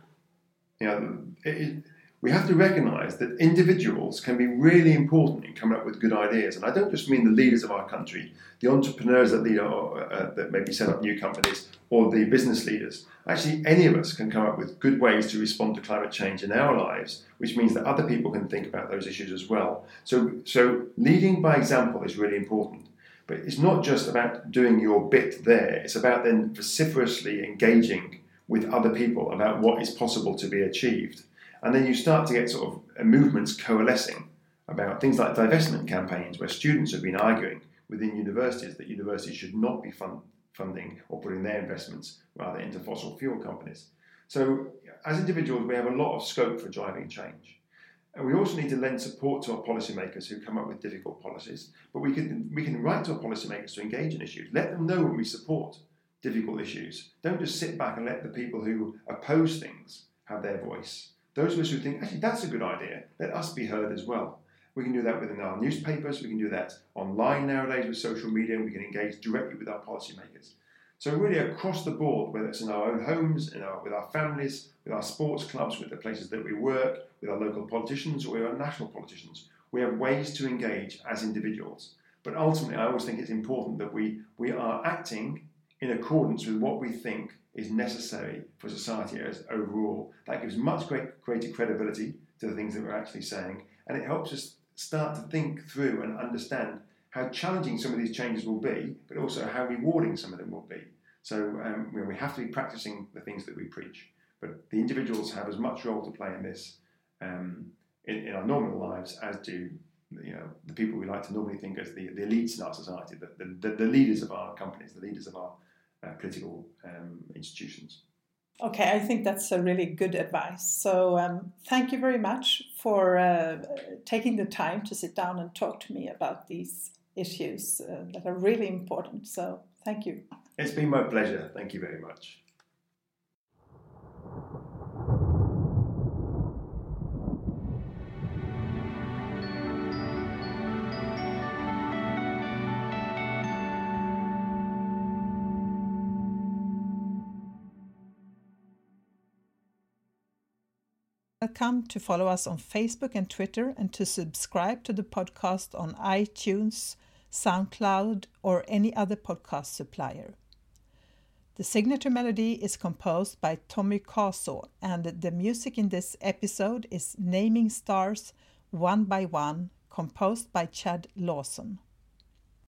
You know, it, it, we have to recognize that individuals can be really important in coming up with good ideas. And I don't just mean the leaders of our country, the entrepreneurs that lead or, uh, that maybe set up new companies, or the business leaders. Actually, any of us can come up with good ways to respond to climate change in our lives, which means that other people can think about those issues as well. So, so leading by example is really important. But it's not just about doing your bit there, it's about then vociferously engaging with other people about what is possible to be achieved. And then you start to get sort of movements coalescing about things like divestment campaigns, where students have been arguing within universities that universities should not be fund, funding or putting their investments rather into fossil fuel companies. So, as individuals, we have a lot of scope for driving change. And we also need to lend support to our policymakers who come up with difficult policies. But we can, we can write to our policymakers to engage in issues. Let them know when we support difficult issues. Don't just sit back and let the people who oppose things have their voice. Those of us who think, actually, that's a good idea, let us be heard as well. We can do that within our newspapers, we can do that online nowadays with social media, we can engage directly with our policymakers. So, really, across the board, whether it's in our own homes, in our, with our families, with our sports clubs, with the places that we work, with our local politicians, or with our national politicians, we have ways to engage as individuals. But ultimately, I always think it's important that we, we are acting in accordance with what we think is necessary for society as overall. That gives much great, greater credibility to the things that we're actually saying, and it helps us start to think through and understand how challenging some of these changes will be, but also how rewarding some of them will be. So um, we have to be practicing the things that we preach, but the individuals have as much role to play in this um, in, in, our normal lives as do you know the people we like to normally think as the, the elites in our society, the, the, the leaders of our companies, the leaders of our uh, political um, institutions.
Okay, I think that's a really good advice. So, um, thank you very much for uh, taking the time to sit down and talk to me about these issues uh, that are really important. So, thank you.
It's been my pleasure. Thank you very much.
Welcome to follow us on Facebook and Twitter and to subscribe to the podcast on iTunes, SoundCloud, or any other podcast supplier. The signature melody is composed by Tommy Caso, and the music in this episode is Naming Stars One by One, composed by Chad Lawson.